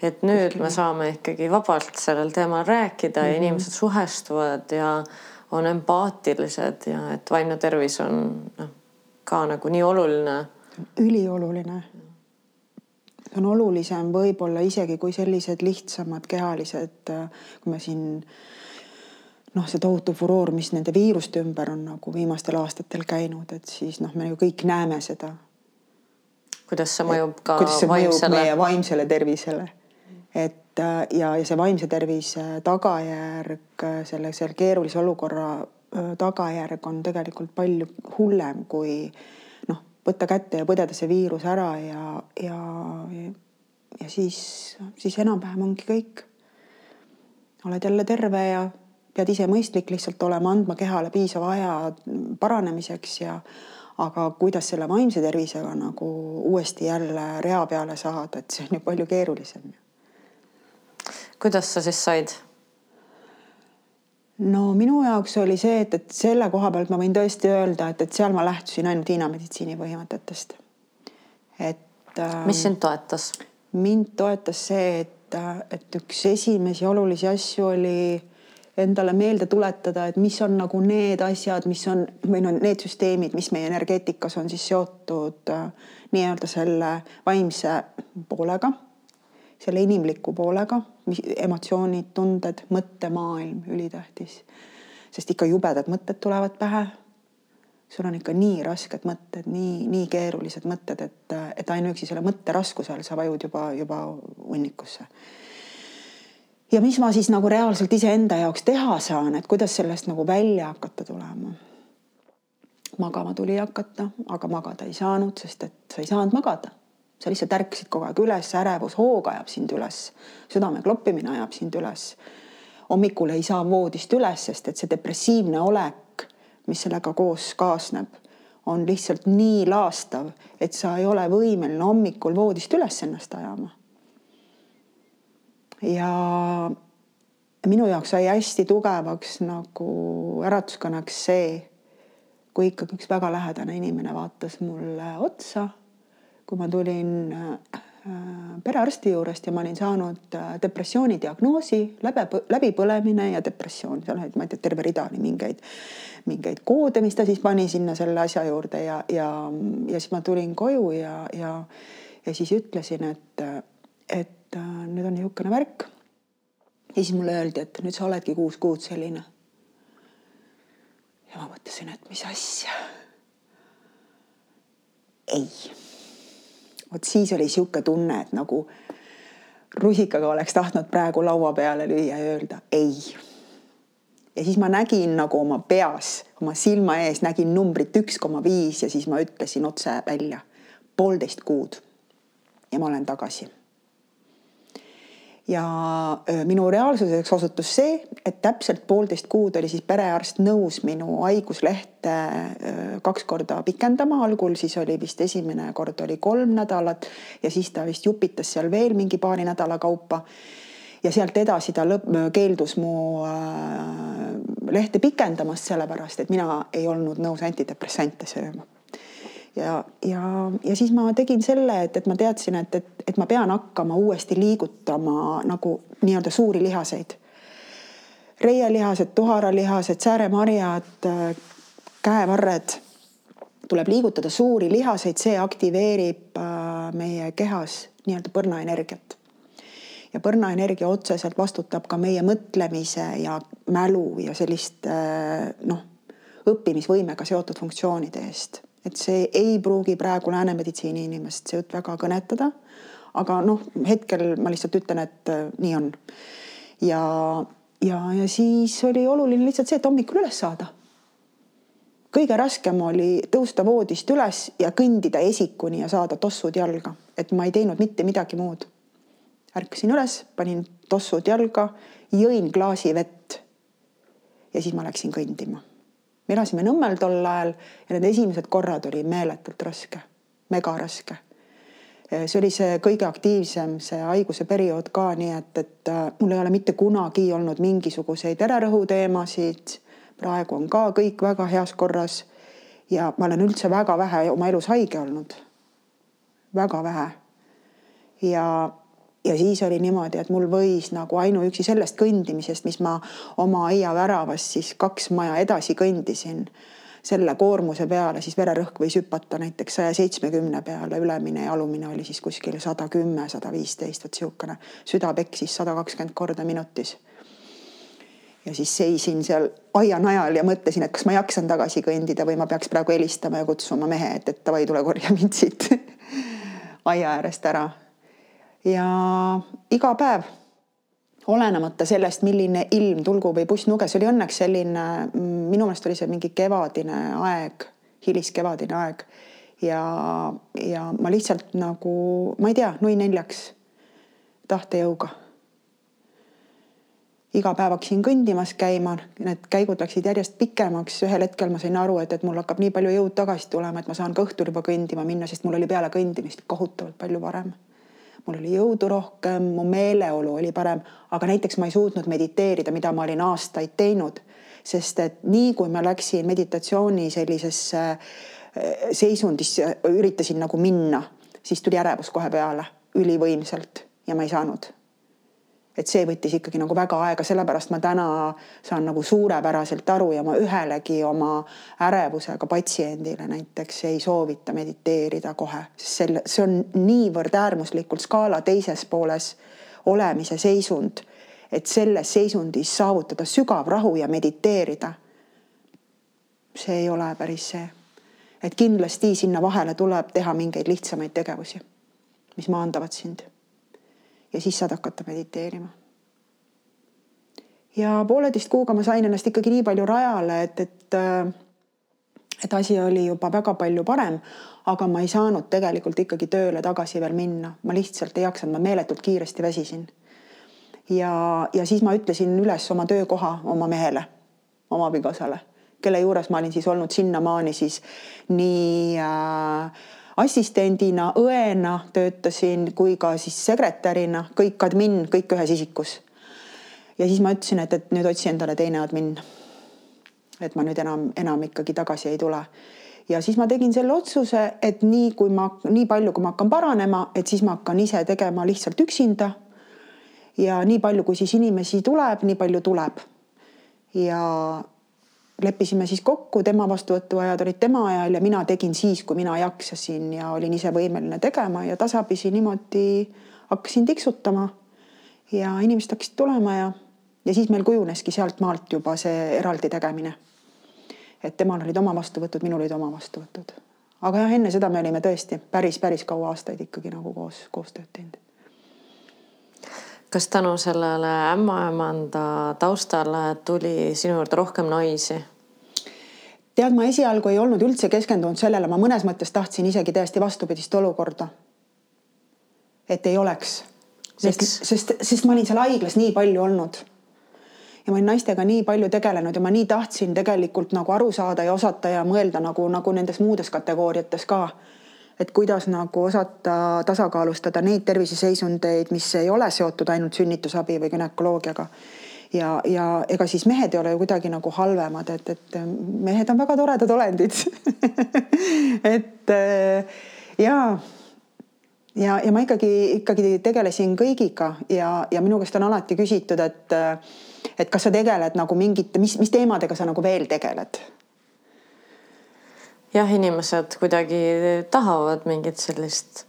Et nüüd me saame ikkagi vabalt sellel teemal rääkida mm -hmm. ja mhm. inimesed suhestuvad ja on empaatilised ja et vaimne tervis on noh, ka nagu nii oluline. ülioluline. on olulisem võib-olla isegi kui sellised lihtsamad kehalised, kui me siin noh, see tohutu furoor, mis nende viiruste ümber on nagu viimastel aastatel käinud, et siis noh, me ju kõik näeme seda kuidas see mõjub ka kuidas see vaimsele? mõjub meie vaimsele tervisele. Et äh, ja, ja see vaimse tervise tagajärg, äh, selle, selle keerulise olukorra äh, tagajärg on tegelikult palju hullem kui noh, võtta kätte ja põdeda see viirus ära ja, ja, ja siis, siis enam-vähem ongi kõik. oled jälle terve ja pead ise mõistlik lihtsalt olema, andma kehale piisava aja paranemiseks ja aga kuidas selle vaimse tervisega nagu uuesti jälle rea peale saada, et see on ju palju keerulisem. Kuidas sa siis said? no minu jaoks oli see, et, et selle koha pealt ma võin tõesti öelda, et, et seal ma lähtusin ainult Hiina meditsiini põhimõtetest. et. mis sind toetas? mind toetas see, et, et üks esimesi olulisi asju oli endale meelde tuletada, et mis on nagu need asjad, mis on või no need süsteemid, mis meie energeetikas on siis seotud äh, nii-öelda selle vaimse poolega, selle inimliku poolega, emotsioonid, tunded, mõttemaailm, ülitähtis. sest ikka jubedad mõtted tulevad pähe. sul on ikka nii rasked mõtted, nii, nii keerulised mõtted, et, et ainuüksi selle mõtte raskuse all sa vajud juba, juba hunnikusse ja mis ma siis nagu reaalselt iseenda jaoks teha saan, et kuidas sellest nagu välja hakata tulema. magama tuli hakata, aga magada ei saanud, sest et sa ei saanud magada. Sa lihtsalt ärkasid kogu aeg üles, ärevus, hoog ajab sind üles, südame kloppimine ajab sind üles. hommikul ei saa voodist üles, sest et see depressiivne olek, mis sellega koos kaasneb, on lihtsalt nii laastav, et sa ei ole võimeline hommikul voodist üles ennast ajama ja minu jaoks sai hästi tugevaks nagu äratuskõneks see, kui ikkagi üks väga lähedane inimene vaatas mulle otsa, kui ma tulin äh, perearsti juurest ja ma olin saanud äh, depressiooni diagnoosi, läbi, läbipõlemine ja depressioon, seal olid, ma ei tea, terve rida oli mingeid, mingeid koode, mis ta siis pani sinna selle asja juurde ja, ja, ja siis ma tulin koju ja, ja, ja siis ütlesin, et, et et nüüd on niisugune värk. ja siis mulle öeldi, et nüüd sa oledki kuus kuud selline. ja ma mõtlesin, et mis asja. ei. Vot siis oli niisugune tunne, et nagu rusikaga oleks tahtnud praegu laua peale lüüa ja öelda ei. ja siis ma nägin nagu oma peas, oma silma ees nägin numbrit üks koma viis ja siis ma ütlesin otse välja poolteist kuud. ja ma olen tagasi ja minu reaalsuseks osutus see, et täpselt poolteist kuud oli siis perearst nõus minu haiguslehte kaks korda pikendama, algul siis oli vist esimene kord oli kolm nädalat ja siis ta vist jupitas seal veel mingi paari nädala kaupa. ja sealt edasi ta lõpp, keeldus mu lehte pikendamast, sellepärast et mina ei olnud nõus antidepressante sööma ja, ja, ja siis ma tegin selle, et, et ma teadsin, et, et, et ma pean hakkama uuesti liigutama nagu nii-öelda suuri lihaseid. reielihased, tuharalihased, sääremarjad, käevarred, tuleb liigutada suuri lihaseid, see aktiveerib äh, meie kehas nii-öelda põrnaenergiat. ja põrnaenergia otseselt vastutab ka meie mõtlemise ja mälu ja selliste äh, noh, õppimisvõimega seotud funktsioonide eest et see ei pruugi praegu lääne meditsiini inimest see jutt väga kõnetada. aga noh, hetkel ma lihtsalt ütlen, et äh, nii on. ja, ja, ja siis oli oluline lihtsalt see, et hommikul üles saada. kõige raskem oli tõusta voodist üles ja kõndida esikuni ja saada tossud jalga, et ma ei teinud mitte midagi muud. ärkasin üles, panin tossud jalga, jõin klaasi vett. ja siis ma läksin kõndima me elasime Nõmmel tol ajal ja need esimesed korrad oli meeletult raske, megaraske. see oli see kõige aktiivsem, see haiguse periood ka, nii et, et äh, mul ei ole mitte kunagi olnud mingisuguseid vererõhu teemasid. praegu on ka kõik väga heas korras. ja ma olen üldse väga vähe oma elus haige olnud. väga vähe. ja, ja siis oli niimoodi, et mul võis nagu ainuüksi sellest kõndimisest, mis ma oma aiaväravast siis kaks maja edasi kõndisin selle koormuse peale siis vererõhk võis hüpata näiteks saja seitsmekümne peale, ülemine ja alumine oli siis kuskil sada kümme, sada viisteist, vot niisugune. süda peksis sada kakskümmend korda minutis. ja siis seisin seal aianajal ja mõtlesin, et kas ma jaksan tagasi kõndida või ma peaks praegu helistama ja kutsuma mehe, et, et davai, tule korja mind siit aia äärest ära. Ja iga päev olenemata sellest, milline ilm, tulgu või pussnuge, see oli õnneks selline, minu meelest oli see mingi kevadine aeg, hiliskevadine aeg. ja, ja ma lihtsalt nagu, ma ei tea, nui neljaks tahtejõuga. iga päev hakkasin kõndimas käima, need käigud läksid järjest pikemaks, ühel hetkel ma sain aru, et, et mul hakkab nii palju jõud tagasi tulema, et ma saan ka õhtul juba kõndima minna, sest mul oli peale kõndimist kohutavalt palju varem mul oli jõudu rohkem, mu meeleolu oli parem, aga näiteks ma ei suutnud mediteerida, mida ma olin aastaid teinud, sest et nii kui ma läksin meditatsiooni sellisesse eh, seisundisse, üritasin nagu minna, siis tuli ärevus kohe peale ülivõimsalt ja ma ei saanud et see võttis ikkagi nagu väga aega, sellepärast ma täna saan nagu suurepäraselt aru ja ma ühelegi oma ärevusega patsiendile näiteks ei soovita mediteerida kohe, sest selle, see on niivõrd äärmuslikult skaala teises pooles olemise seisund, et selles seisundis saavutada sügav rahu ja mediteerida. see ei ole päris see, et kindlasti sinna vahele tuleb teha mingeid lihtsamaid tegevusi, mis maandavad sind ja siis saad hakata mediteerima. ja pooleteist kuuga ma sain ennast ikkagi nii palju rajale, et, et et asi oli juba väga palju parem, aga ma ei saanud tegelikult ikkagi tööle tagasi veel minna, ma lihtsalt ei jaksanud, ma meeletult kiiresti väsisin. ja, ja siis ma ütlesin üles oma töökoha oma mehele, oma abikaasale, kelle juures ma olin siis olnud sinnamaani siis nii äh, assistendina, õena töötasin kui ka siis sekretärina, kõik admin, kõik ühes isikus. ja siis ma ütlesin, et, et nüüd otsi endale teine admin. et ma nüüd enam, enam ikkagi tagasi ei tule. ja siis ma tegin selle otsuse, et nii kui ma, nii palju, kui ma hakkan paranema, et siis ma hakkan ise tegema lihtsalt üksinda. ja nii palju, kui siis inimesi tuleb, nii palju tuleb. ja leppisime siis kokku, tema vastuvõtuajad olid tema ajal ja mina tegin siis, kui mina jaksasin ja olin ise võimeline tegema ja tasapisi niimoodi hakkasin tiksutama. ja inimesed hakkasid tulema ja, ja siis meil kujuneski sealt maalt juba see eraldi tegemine. et temal olid oma vastuvõtud, minul olid oma vastuvõtud. aga jah, enne seda me olime tõesti päris, päris kaua aastaid ikkagi nagu koos, koostööd teinud kas tänu sellele ämmaemanda taustale tuli sinu juurde rohkem naisi? tead, ma esialgu ei olnud üldse keskendunud sellele, ma mõnes mõttes tahtsin isegi täiesti vastupidist olukorda. et ei oleks, sest, sest, sest ma olin seal haiglas nii palju olnud. ja ma olin naistega nii palju tegelenud ja ma nii tahtsin tegelikult nagu aru saada ja osata ja mõelda nagu, nagu nendes muudes kategooriates ka et kuidas nagu osata tasakaalustada neid terviseseisundeid, mis ei ole seotud ainult sünnitusabi või günekoloogiaga. ja, ja ega siis mehed ei ole ju kuidagi nagu halvemad, et, et mehed on väga toredad olendid et ja ja, ja ma ikkagi, ikkagi tegelesin kõigiga ja, ja minu käest on alati küsitud, et, et kas sa tegeled nagu mingite, mis, mis teemadega sa nagu veel tegeled jah, inimesed kuidagi tahavad mingit sellist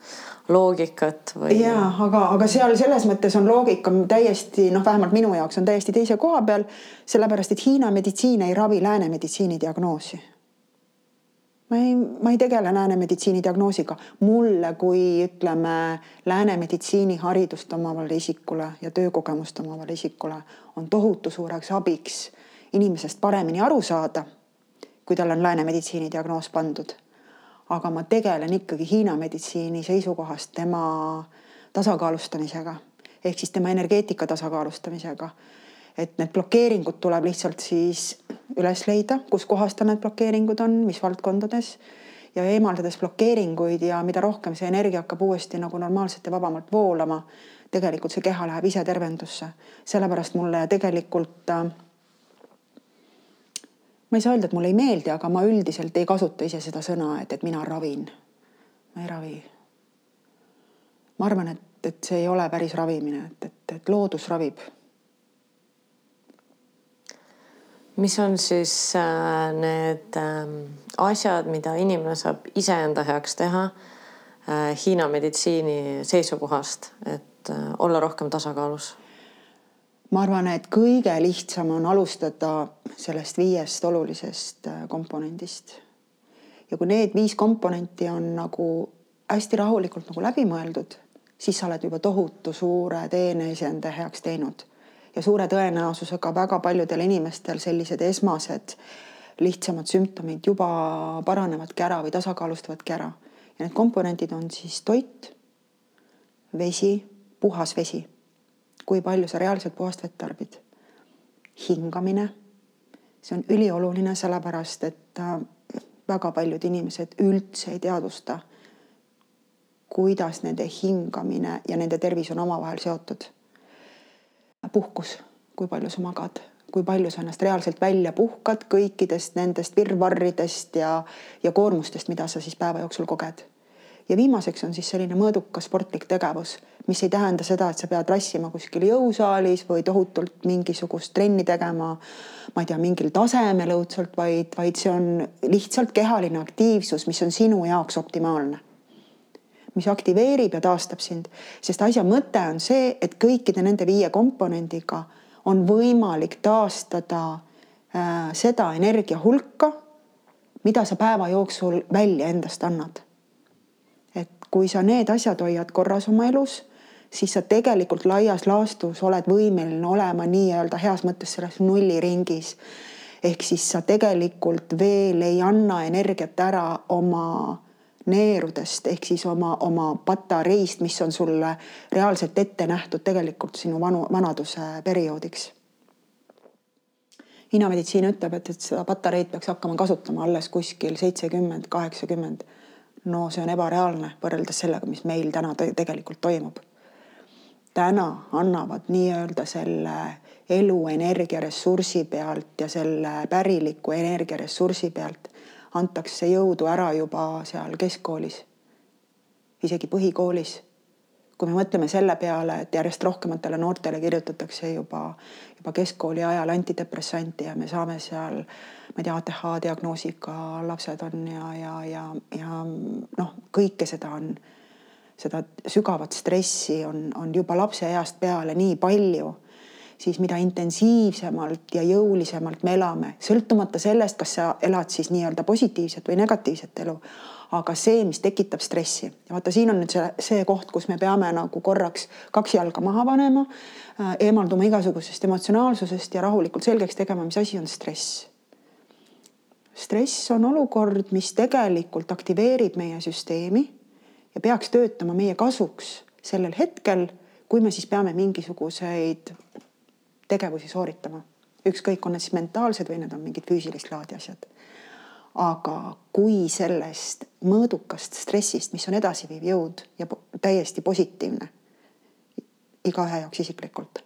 loogikat või? ja aga, aga seal selles mõttes on loogika täiesti noh, vähemalt minu jaoks on täiesti teise koha peal, sellepärast et Hiina meditsiin ei ravi lääne meditsiini diagnoosi. ma ei, ma ei tegele lääne meditsiini diagnoosiga, mulle kui ütleme lääne meditsiiniharidust omavale isikule ja töökogemust omavale isikule on tohutu suureks abiks inimesest paremini aru saada kui tal on lääne meditsiini diagnoos pandud. aga ma tegelen ikkagi Hiina meditsiini seisukohast tema tasakaalustamisega ehk siis tema energeetika tasakaalustamisega. et need blokeeringud tuleb lihtsalt siis üles leida, kus kohas tal need blokeeringud on, mis valdkondades ja eemaldades blokeeringuid ja mida rohkem see energia hakkab uuesti nagu normaalselt ja vabamalt voolama, tegelikult see keha läheb ise tervendusse. sellepärast mulle tegelikult äh, ma ei saa öelda, et mulle ei meeldi, aga ma üldiselt ei kasuta ise seda sõna, et, et mina ravin. ma ei ravi. ma arvan, et, et see ei ole päris ravimine, et, et, et loodus ravib. mis on siis äh, need ähm, asjad, mida inimene saab iseenda heaks teha äh, Hiina meditsiini seisukohast, et äh, olla rohkem tasakaalus? Ma arvan, et kõige lihtsam on alustada sellest viiest olulisest komponendist. ja kui need viis komponenti on nagu hästi rahulikult nagu läbi mõeldud, siis sa oled juba tohutu suure teene iseenda heaks teinud. ja suure tõenäosusega väga paljudel inimestel sellised esmased lihtsamad sümptomid juba paranevadki ära või tasakaalustavadki ära. ja need komponendid on siis toit, vesi, puhas vesi. Kui palju sa reaalselt puhast vett tarbid? hingamine, see on ülioluline, sellepärast et äh, väga paljud inimesed üldse ei teadvusta kuidas nende hingamine ja nende tervis on omavahel seotud. puhkus, kui palju sa magad, kui palju sa ennast reaalselt välja puhkad kõikidest nendest virvarridest ja, ja koormustest, mida sa siis päeva jooksul koged. Ja viimaseks on siis selline mõõdukas sportlik tegevus, mis ei tähenda seda, et sa pead rassima kuskil jõusaalis või tohutult mingisugust trenni tegema, ma ei tea, mingil tasemel õudselt, vaid, vaid see on lihtsalt kehaline aktiivsus, mis on sinu jaoks optimaalne mis aktiveerib ja taastab sind, sest asja mõte on see, et kõikide nende viie komponendiga on võimalik taastada äh, seda energia hulka, mida sa päeva jooksul välja endast annad. Kui sa need asjad hoiad korras oma elus, siis sa tegelikult laias laastus oled võimeline olema nii-öelda heas mõttes selles nulliringis. ehk siis sa tegelikult veel ei anna energiat ära oma neerudest ehk siis oma, oma patareist, mis on sulle reaalselt ette nähtud tegelikult sinu vanu, vanaduse perioodiks. Hiina meditsiin ütleb, et, et seda patareid peaks hakkama kasutama alles kuskil seitsekümmend, kaheksakümmend. No see on ebareaalne võrreldes sellega, mis meil täna tegelikult toimub. täna annavad nii-öelda selle eluenergia ressursi pealt ja selle päriliku energiaressursi pealt antakse jõudu ära juba seal keskkoolis, isegi põhikoolis. Kui me mõtleme selle peale, et järjest rohkematele noortele kirjutatakse juba, juba keskkooli ajal antidepressanti ja me saame seal, ma ei tea, ATH diagnoosiga lapsed on ja, ja, ja, ja noh, kõike seda on, seda sügavat stressi on, on juba lapseeast peale nii palju siis mida intensiivsemalt ja jõulisemalt me elame, sõltumata sellest, kas sa elad siis nii-öelda positiivset või negatiivset elu, aga see, mis tekitab stressi ja vaata, siin on nüüd see, see koht, kus me peame nagu korraks kaks jalga maha panema, äh, eemalduma igasugusest emotsionaalsusest ja rahulikult selgeks tegema, mis asi on stress. stress on olukord, mis tegelikult aktiveerib meie süsteemi ja peaks töötama meie kasuks sellel hetkel, kui me siis peame mingisuguseid tegevusi sooritama. ükskõik, on need siis mentaalsed või need on mingid füüsilist laadi asjad. Aga kui sellest mõõdukast stressist, mis on edasiviiv jõud ja täiesti positiivne igaühe jaoks isiklikult,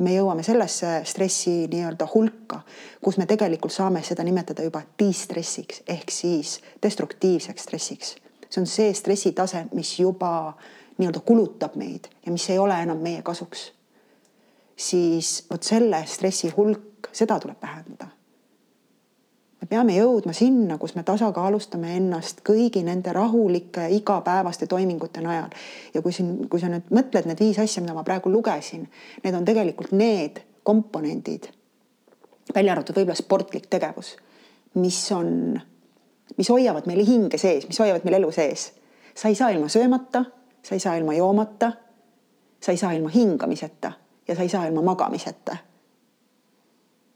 me jõuame sellesse stressi nii-öelda hulka, kus me tegelikult saame seda nimetada juba distressiks ehk siis destruktiivseks stressiks. see on see stressitase, mis juba nii-öelda kulutab meid ja mis ei ole enam meie kasuks siis vot selle stressi hulk, seda tuleb vähendada. Me peame jõudma sinna, kus me tasakaalustame ennast kõigi nende rahulike igapäevaste toimingute najal. ja kui siin, kui sa nüüd mõtled need viis asja, mida ma praegu lugesin, need on tegelikult need komponendid, välja arvatud võib-olla sportlik tegevus, mis on, mis hoiavad meil hinge sees, mis hoiavad meil elu sees. sa ei saa ilma söömata, sa ei saa ilma joomata, sa ei saa ilma hingamiseta ja sa ei saa ilma magamiseta.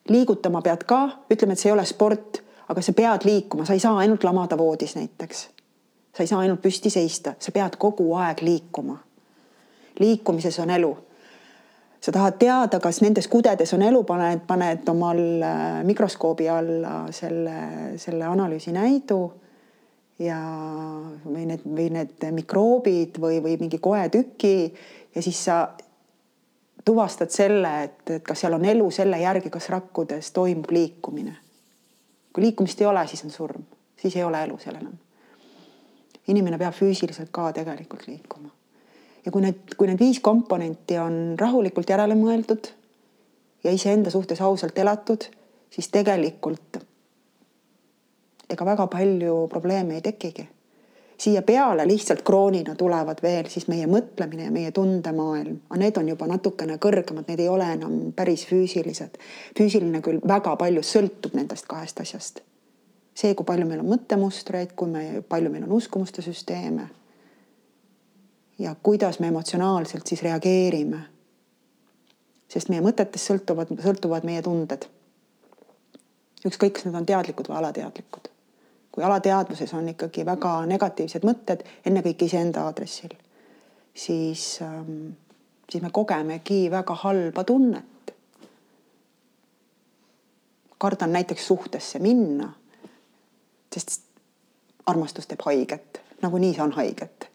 Liigutama pead ka, ütleme, et see ei ole sport, aga sa pead liikuma, sa ei saa ainult lamada voodis näiteks. sa ei saa ainult püsti seista, sa pead kogu aeg liikuma. liikumises on elu. sa tahad teada, kas nendes kudedes on elu, paned, paned omal äh, mikroskoobi alla selle, selle analüüsi näidu ja, või need, või need mikroobid või, või mingi koetüki ja siis sa tuvastad selle, et, et kas seal on elu selle järgi, kas rakkudes toimub liikumine. kui liikumist ei ole, siis on surm, siis ei ole elu seal enam. inimene peab füüsiliselt ka tegelikult liikuma. ja kui need, kui need viis komponenti on rahulikult järele mõeldud ja iseenda suhtes ausalt elatud, siis tegelikult ega väga palju probleeme ei tekigi. Siia peale lihtsalt kroonina tulevad veel siis meie mõtlemine ja meie tundemaailm, aga need on juba natukene kõrgemad, need ei ole enam päris füüsilised. füüsiline küll väga palju sõltub nendest kahest asjast. see, kui palju meil on mõttemustreid, kui me, palju meil on uskumuste süsteeme. ja kuidas me emotsionaalselt siis reageerime. sest meie mõtetest sõltuvad, sõltuvad meie tunded ükskõik, kas need on teadlikud või alateadlikud kui alateadvuses on ikkagi väga negatiivsed mõtted, ennekõike iseenda aadressil, siis ähm,, siis me kogemegi väga halba tunnet. kardan näiteks suhtesse minna, sest armastus teeb haiget, nagunii on haiget.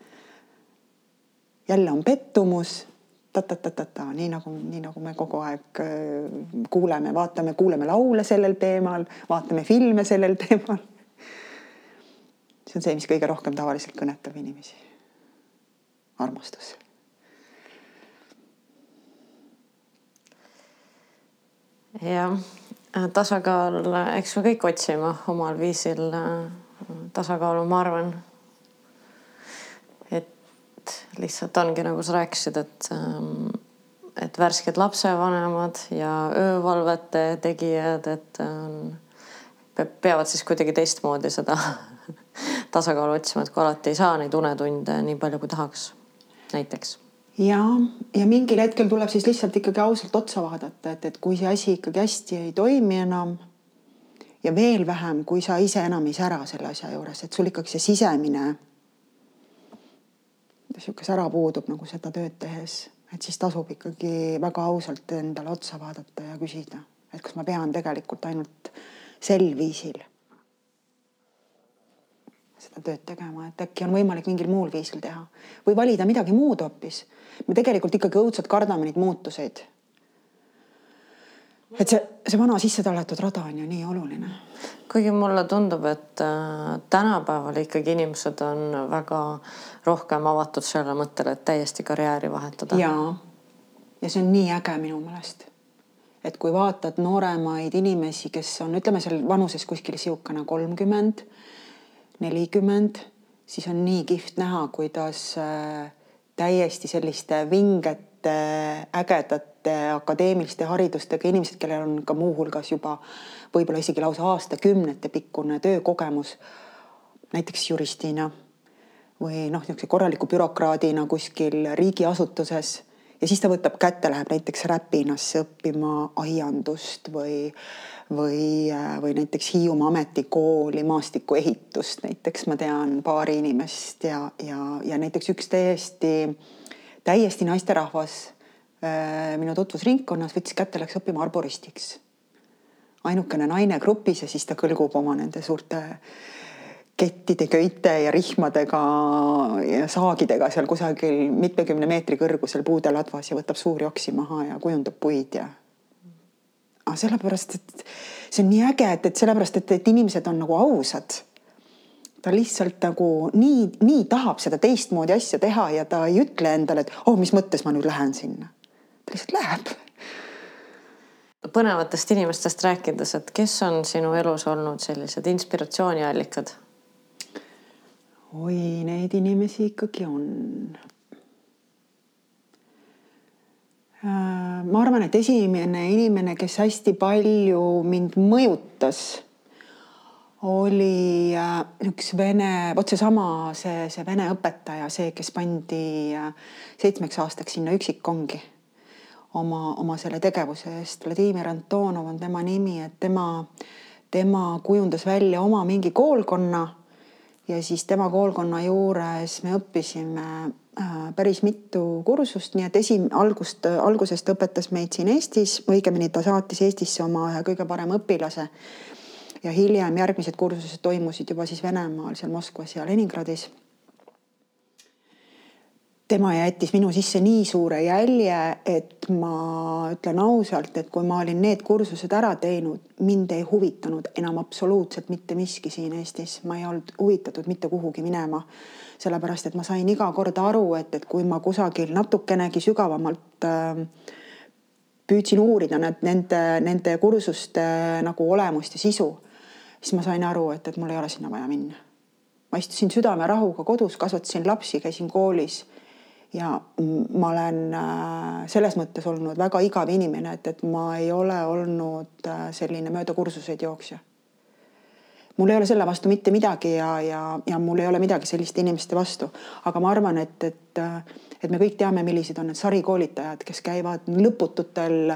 jälle on pettumus ta-ta-ta-ta-ta, nii nagu, nii nagu me kogu aeg äh, kuuleme, vaatame, kuuleme laule sellel teemal, vaatame filme sellel teemal see on see, mis kõige rohkem tavaliselt kõnetab inimesi. armastus. jah, tasakaal, eks me kõik otsime omal viisil äh, tasakaalu, ma arvan. et lihtsalt ongi nagu sa rääkisid, et ähm, et värsked lapsevanemad ja öövalvete tegijad, et on, peavad siis kuidagi teistmoodi seda tasakaalu otsima, et kui alati ei saa neid unetunde nii palju, kui tahaks, näiteks. ja, ja mingil hetkel tuleb siis lihtsalt ikkagi ausalt otsa vaadata, et, et kui see asi ikkagi hästi ei toimi enam ja veel vähem, kui sa ise enam ei sära selle asja juures, et sul ikkagi see sisemine niisugune sära puudub nagu seda tööd tehes, et siis tasub ikkagi väga ausalt endale otsa vaadata ja küsida, et kas ma pean tegelikult ainult sel viisil seda tööd tegema, et äkki on võimalik mingil muul viisil teha või valida midagi muud hoopis. me tegelikult ikkagi õudselt kardame neid muutuseid. et see, see vana sisse tallatud rada on ju nii oluline. kuigi mulle tundub, et äh, tänapäeval ikkagi inimesed on väga rohkem avatud sellele mõttele, et täiesti karjääri vahetada. ja, ja see on nii äge minu meelest et kui vaatad nooremaid inimesi, kes on, ütleme seal vanuses kuskil niisugune kolmkümmend nelikümmend, siis on nii kihvt näha, kuidas äh, täiesti selliste vingete, ägedate akadeemiliste haridustega inimesed, kellel on ka muuhulgas juba võib-olla isegi lausa aastakümnete pikkune töökogemus, näiteks juristina või noh, niisuguse korraliku bürokraadina kuskil riigiasutuses ja siis ta võtab kätte, läheb näiteks Räpinasse õppima aiandust või või, või näiteks Hiiumaa Ametikooli maastikuehitust, näiteks ma tean paari inimest ja, ja, ja näiteks üks täiesti, täiesti naisterahvas äh, minu tutvusringkonnas võttis kätte, läks õppima arboristiks. ainukene naine grupis ja siis ta kõlgub oma nende suurte kettide, köite ja rihmadega ja saagidega seal kusagil mitmekümne meetri kõrgusel puude ladvas ja võtab suuri oksi maha ja kujundab puid ja aga sellepärast, et see on nii äge, et, et sellepärast, et, et inimesed on nagu ausad. ta lihtsalt nagu nii, nii tahab seda teistmoodi asja teha ja ta ei ütle endale, et oh, mis mõttes ma nüüd lähen sinna. ta lihtsalt läheb. põnevatest inimestest rääkides, et kes on sinu elus olnud sellised inspiratsiooniallikad? Oi, neid inimesi ikkagi on Äh, ma arvan, et esimene inimene, kes hästi palju mind mõjutas, oli äh, üks vene, vot seesama, see, see vene õpetaja, see, kes pandi äh, seitsmeks aastaks sinna üksikkongi oma, oma selle tegevuse eest. Vladimir Antonov on tema nimi, et tema, tema kujundas välja oma mingi koolkonna ja siis tema koolkonna juures me õppisime Äh, päris mitu kursust, nii et esim-, algust, algusest õpetas meid siin Eestis, õigemini ta saatis Eestisse oma ühe kõige parema õpilase. ja hiljem järgmised kursused toimusid juba siis Venemaal, seal Moskvas ja Leningradis. Tema jättis minu sisse nii suure jälje, et ma ütlen ausalt, et kui ma olin need kursused ära teinud, mind ei huvitanud enam absoluutselt mitte miski siin Eestis, ma ei olnud huvitatud mitte kuhugi minema. sellepärast, et ma sain iga kord aru, et, et kui ma kusagil natukenegi sügavamalt äh, püüdsin uurida need, nende, nende kursuste nagu olemust ja sisu, siis ma sain aru, et, et mul ei ole sinna vaja minna. ma istusin südamerahuga kodus, kasvatasin lapsi, käisin koolis ja ma olen äh, selles mõttes olnud väga igav inimene, et, et ma ei ole olnud äh, selline mööda kursuseid jooksja. mul ei ole selle vastu mitte midagi ja, ja, ja mul ei ole midagi selliste inimeste vastu, aga ma arvan, et, et, äh, et me kõik teame, millised on need sarikoolitajad, kes käivad lõpututel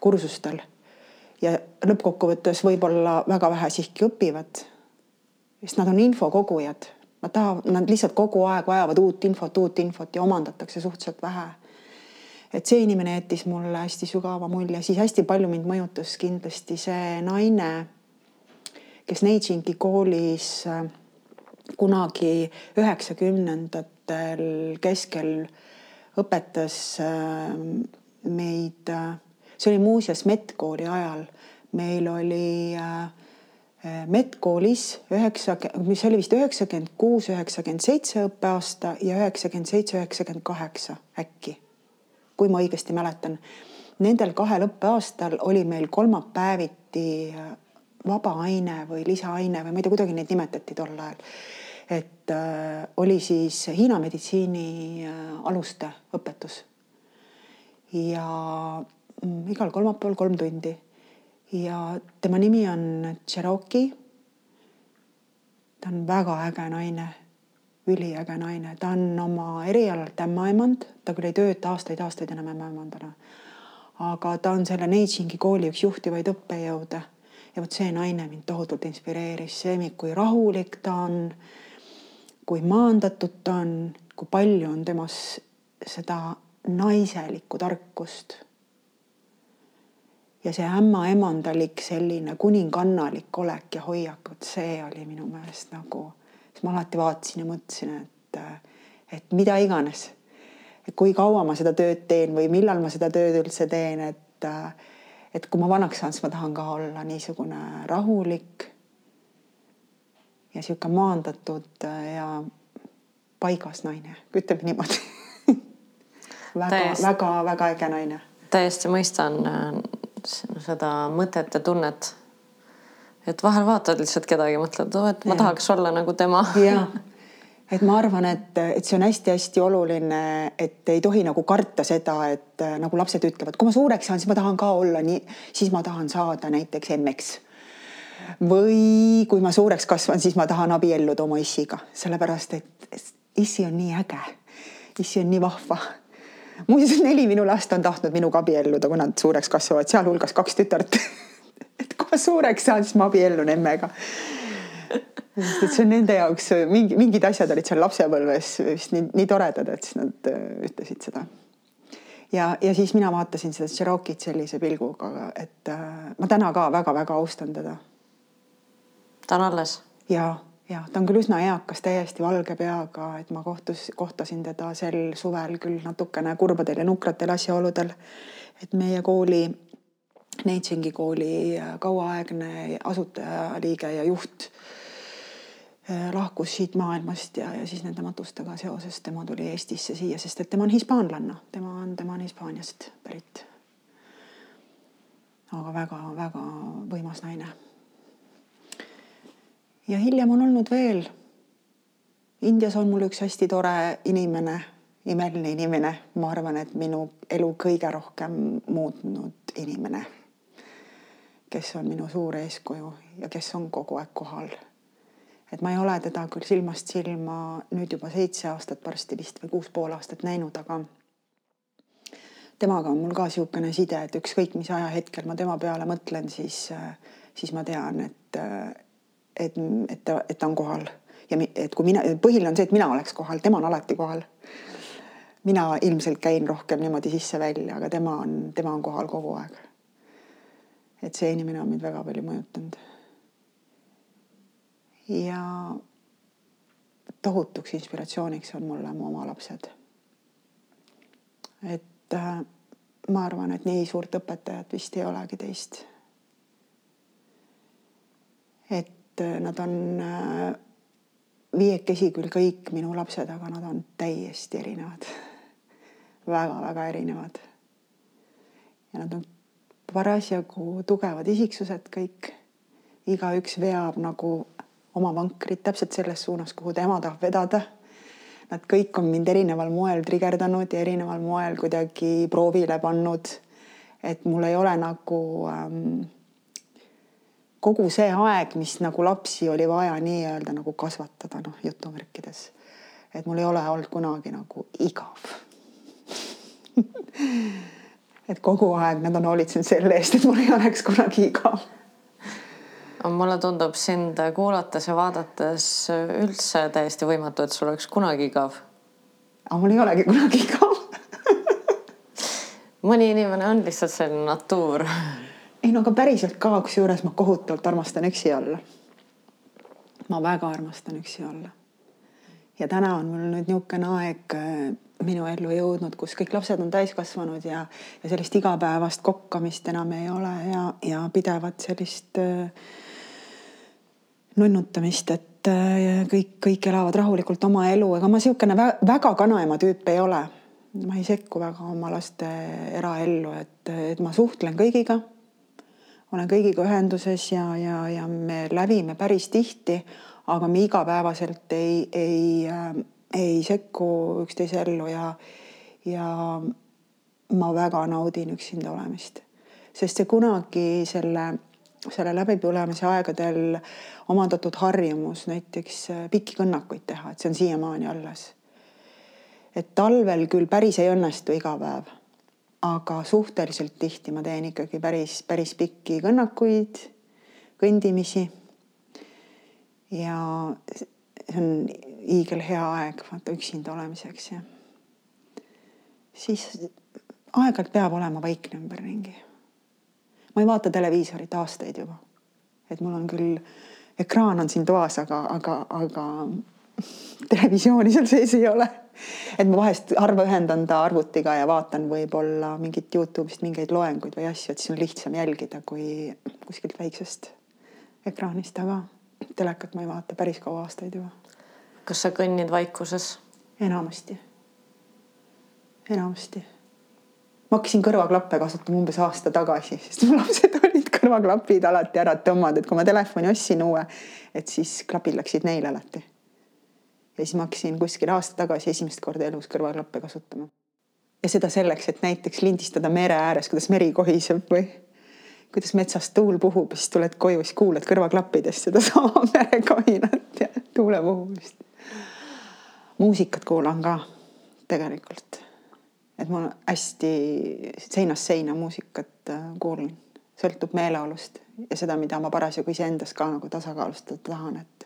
kursustel ja lõppkokkuvõttes võib-olla väga vähe siiski õpivad. sest nad on infokogujad Nad tahavad, nad lihtsalt kogu aeg vajavad uut infot, uut infot ja omandatakse suhteliselt vähe. et see inimene jättis mulle hästi sügava mulje, siis hästi palju mind mõjutas kindlasti see naine, kes Neidžingi koolis äh, kunagi üheksakümnendatel keskel õpetas äh, meid, äh, see oli muuseas medkooli ajal, meil oli äh, medkoolis üheksa, mis oli vist üheksakümmend kuus, üheksakümmend seitse õppeaasta ja üheksakümmend seitse, üheksakümmend kaheksa äkki, kui ma õigesti mäletan. Nendel kahel õppeaastal oli meil kolmapäeviti äh, vaba aine või lisaaine või ma ei tea, kuidagi neid nimetati tol ajal. et äh, oli siis Hiina meditsiini äh, aluste õpetus. ja mm, igal kolmapäeval kolm tundi ja tema nimi on Cherokee. ta on väga äge naine, üliäge naine, ta on oma erialalt ämmaemand, ta küll ei tööta aastaid-aastaid enam ämmaemandana. aga ta on selle Neidžingi kooli üks juhtivaid õppejõude. Ja vot see naine mind tohutult inspireeris, see, kui rahulik ta on, kui maandatud ta on, kui palju on temas seda naiselikku tarkust ja see ämmaemandalik selline kuningannalik olek ja hoiak, vot see oli minu meelest nagu, siis ma alati vaatasin ja mõtlesin, et, et mida iganes, kui kaua ma seda tööd teen või millal ma seda tööd üldse teen, et, et kui ma vanaks saan, siis ma tahan ka olla niisugune rahulik ja sihuke maandatud ja paigas naine, ütleme niimoodi. Väga-väga-väga äge naine. täiesti mõistan seda mõtet ja tunnet. et vahel vaatad lihtsalt kedagi, mõtled, et ma ja. tahaks olla nagu tema. jah, et ma arvan, et, et see on hästi-hästi oluline, et ei tohi nagu karta seda, et nagu lapsed ütlevad, kui ma suureks saan, siis ma tahan ka olla nii, siis ma tahan saada näiteks emmeks või kui ma suureks kasvan, siis ma tahan abielluda oma issiga, sellepärast et issi on nii äge. issi on nii vahva muuseas, neli minu last on tahtnud minuga abielluda, kui nad suureks kasvavad, sealhulgas kaks tütart et kui ma suureks saan, siis ma abiellun emmega. sest et see on nende jaoks mingi, mingid asjad olid seal lapsepõlves vist nii, nii toredad, et siis nad äh, ütlesid seda. ja, ja siis mina vaatasin seda Cherokit sellise pilguga, et äh, ma täna ka väga-väga austan teda. ta on alles? jaa ja ta on küll üsna eakas, täiesti valge peaga, et ma kohtus, kohtasin teda sel suvel küll natukene kurbadel ja nukratel asjaoludel. et meie kooli, Neitsingi kooli kauaaegne asutajaliige ja juht eh, lahkus siit maailmast ja, ja siis nende matustega seoses tema tuli Eestisse siia, sest et tema on hispaanlanna, tema on, tema on Hispaaniast pärit. aga väga-väga võimas naine ja hiljem on olnud veel. Indias on mul üks hästi tore inimene, imeline inimene, ma arvan, et minu elu kõige rohkem muutnud inimene, kes on minu suur eeskuju ja kes on kogu aeg kohal. et ma ei ole teda küll silmast silma nüüd juba seitse aastat varsti vist või kuus pool aastat näinud, aga temaga on mul ka niisugune side, et ükskõik mis ajahetkel ma tema peale mõtlen, siis, siis ma tean, et et, et ta, et ta on kohal ja et kui mina, põhiline on see, et mina oleks kohal, tema on alati kohal. mina ilmselt käin rohkem niimoodi sisse-välja, aga tema on, tema on kohal kogu aeg. et see inimene on mind väga palju mõjutanud. ja tohutuks inspiratsiooniks on mulle mu oma lapsed. et äh, ma arvan, et nii suurt õpetajat vist ei olegi teist. et äh, nad on äh, viiekesi küll kõik minu lapsed, aga nad on täiesti erinevad väga-väga erinevad. ja nad on parasjagu tugevad isiksused kõik. igaüks veab nagu oma vankrit täpselt selles suunas, kuhu tema tahab vedada. Nad kõik on mind erineval moel trigerdanud ja erineval moel kuidagi proovile pannud. et mul ei ole nagu ähm, kogu see aeg, mis nagu lapsi oli vaja nii-öelda nagu kasvatada, noh jutumärkides. et mul ei ole olnud kunagi nagu igav et kogu aeg nad on hoolitsenud selle eest, et mul ei oleks kunagi igav. mulle tundub sind kuulates ja vaadates üldse täiesti võimatu, et sul oleks kunagi igav. aga mul ei olegi kunagi igav mõni inimene on lihtsalt selline natuur ei no aga päriselt ka, kusjuures ma kohutavalt armastan üksi olla. ma väga armastan üksi olla. ja täna on mul nüüd niisugune aeg äh, minu ellu jõudnud, kus kõik lapsed on täiskasvanud ja, ja sellist igapäevast kokkamist enam ei ole ja, ja pidevat sellist äh, nunnutamist, et äh, kõik, kõik elavad rahulikult oma elu, ega ma niisugune väga kanaema tüüp ei ole. ma ei sekku väga oma laste eraellu, et, et ma suhtlen kõigiga olen kõigiga ühenduses ja, ja, ja me lävime päris tihti, aga me igapäevaselt ei, ei äh,, ei sekku üksteise ellu ja, ja ma väga naudin üksinda olemist, sest see kunagi selle, selle läbipõlemise aegadel omandatud harjumus näiteks äh, pikki kõnnakuid teha, et see on siiamaani alles. et talvel küll päris ei õnnestu iga päev aga suhteliselt tihti ma teen ikkagi päris, päris pikki kõnnakuid, kõndimisi. ja see on hiigelhea aeg vaata üksinda olemiseks ja siis aeg-ajalt peab olema vaikne ümberringi. ma ei vaata televiisorit aastaid juba. et mul on küll, ekraan on siin toas, aga, aga, aga televisiooni seal sees ei ole et ma vahest harva ühendan ta arvutiga ja vaatan võib-olla mingit Youtube'ist mingeid loenguid või asju, et siis on lihtsam jälgida kui kuskilt väiksest ekraanist, aga telekat ma ei vaata päris kaua aastaid juba. kas sa kõnnid vaikuses? enamasti, enamasti. ma hakkasin kõrvaklappe kasutama umbes aasta tagasi, sest mu lapsed olid kõrvaklapid alati ära tõmmanud, et kui ma telefoni ostsin uue, et siis klapid läksid neile alati ja siis ma hakkasin kuskil aasta tagasi esimest korda elus kõrvaklappe kasutama. ja seda selleks, et näiteks lindistada mere ääres, kuidas meri kohiseb või kuidas metsas tuul puhub, siis tuled koju, siis kuulad kõrvaklappidest sedasama merekohinat ja tuule puhumist. muusikat kuulan ka tegelikult, et mul hästi seinast seina muusikat äh, kuulan, sõltub meeleolust ja seda, mida ma parasjagu iseendas ka nagu tasakaalustada tahan, et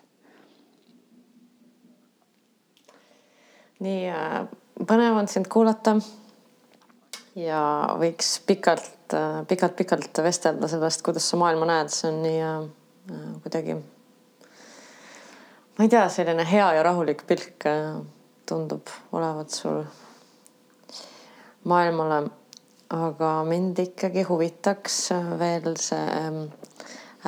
nii äh, põnev on sind kuulata. ja võiks pikalt, pikalt-pikalt vestelda sellest, kuidas sa maailma näed, see on nii äh, äh, kuidagi. ma ei tea, selline hea ja rahulik pilk tundub olevat sul maailmale. aga mind ikkagi huvitaks veel see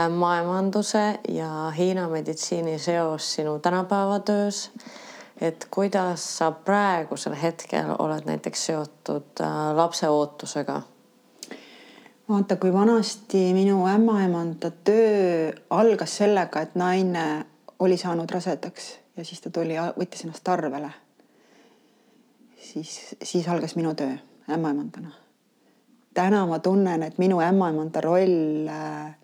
ämmaemanduse ja Hiina meditsiini seos sinu tänapäevatöös et kuidas sa praegusel hetkel oled näiteks seotud äh, lapse ootusega? vaata, kui vanasti minu ämmaemanda töö algas sellega, et naine oli saanud rasedaks ja siis ta tuli, võttis ennast arvele. siis, siis algas minu töö ämmaemandana. täna ma tunnen, et minu ämmaemanda roll äh,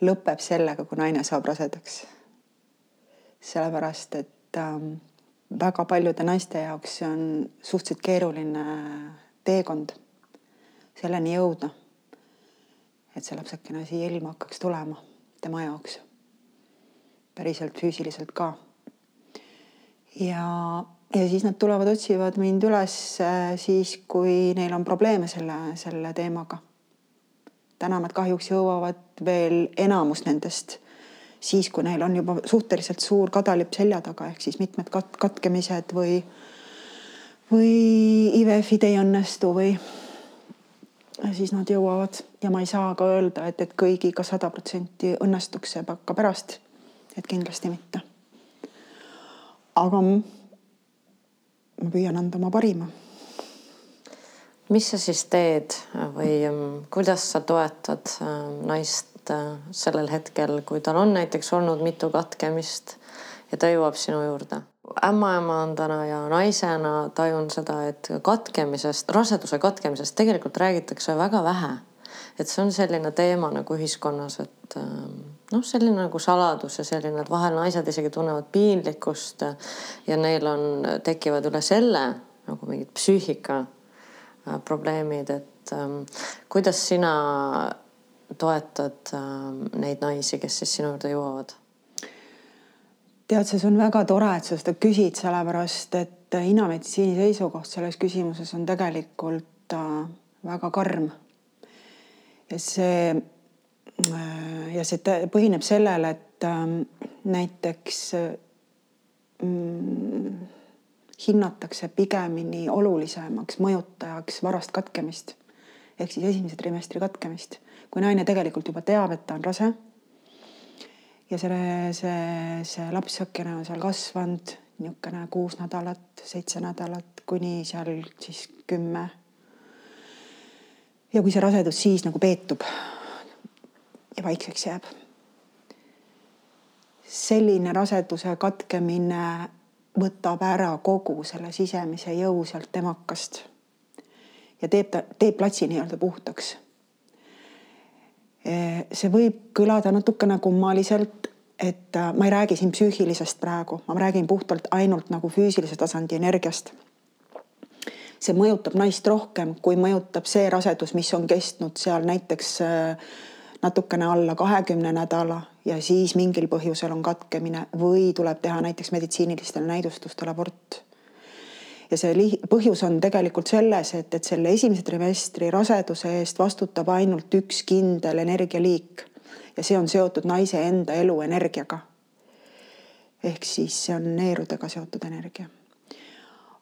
lõpeb sellega, kui naine saab rasedaks. sellepärast, et ähm, väga paljude naiste jaoks see on suhteliselt keeruline teekond selleni jõuda. et see lapsekene siia ilma hakkaks tulema tema jaoks. päriselt füüsiliselt ka. ja, ja siis nad tulevad, otsivad mind üles äh, siis, kui neil on probleeme selle, selle teemaga. täna nad kahjuks jõuavad veel enamus nendest siis, kui neil on juba suhteliselt suur kadalipp selja taga, ehk siis mitmed kat-, katkemised või, või IVF-id ei õnnestu või siis nad jõuavad ja ma ei saa ka öelda, et, et kõigiga sada protsenti õnnestuks see ka pärast. et kindlasti mitte. aga ma püüan anda oma parima. mis sa siis teed või kuidas sa toetad äh, naist äh, sellel hetkel, kui tal on näiteks olnud mitu katkemist ja ta jõuab sinu juurde? ämmaemandana ja naisena tajun seda, et katkemisest, raseduse katkemisest tegelikult räägitakse väga vähe. et see on selline teema nagu ühiskonnas, et ähm, noh, selline nagu saladus ja selline, et vahel naised isegi tunnevad piinlikkust ja neil on, tekivad üle selle nagu mingid psüühika äh, probleemid, et ähm, kuidas sina toetad ähm, neid naisi, kes siis sinu juurde jõuavad? tead, see on väga tore, et sa seda küsid, sellepärast et inameditsiini seisukoht selles küsimuses on tegelikult äh, väga karm. ja see äh, ja see põhineb sellele, et ähm, näiteks mm, hinnatakse pigemini olulisemaks mõjutajaks varast katkemist ehk siis esimese trimestri katkemist, kui naine tegelikult juba teab, et ta on rase ja selle, see, see lapsakene on seal kasvanud niisugune kuus nädalat, seitse nädalat kuni seal siis kümme. ja kui see rasedus siis nagu peetub ja vaikseks jääb. selline raseduse katkemine võtab ära kogu selle sisemise jõu sealt emakast ja teeb ta, teeb platsi nii-öelda puhtaks see võib kõlada natukene kummaliselt, et äh, ma ei räägi siin psüühilisest praegu, ma räägin puhtalt ainult nagu füüsilise tasandi energiast. see mõjutab naist rohkem, kui mõjutab see rasedus, mis on kestnud seal näiteks äh, natukene alla kahekümne nädala ja siis mingil põhjusel on katkemine või tuleb teha näiteks meditsiinilistel näidustustel abort ja see põhjus on tegelikult selles, et, et selle esimese trimestri raseduse eest vastutab ainult üks kindel energialiik ja see on seotud naise enda eluenergiaga. ehk siis see on neerudega seotud energia.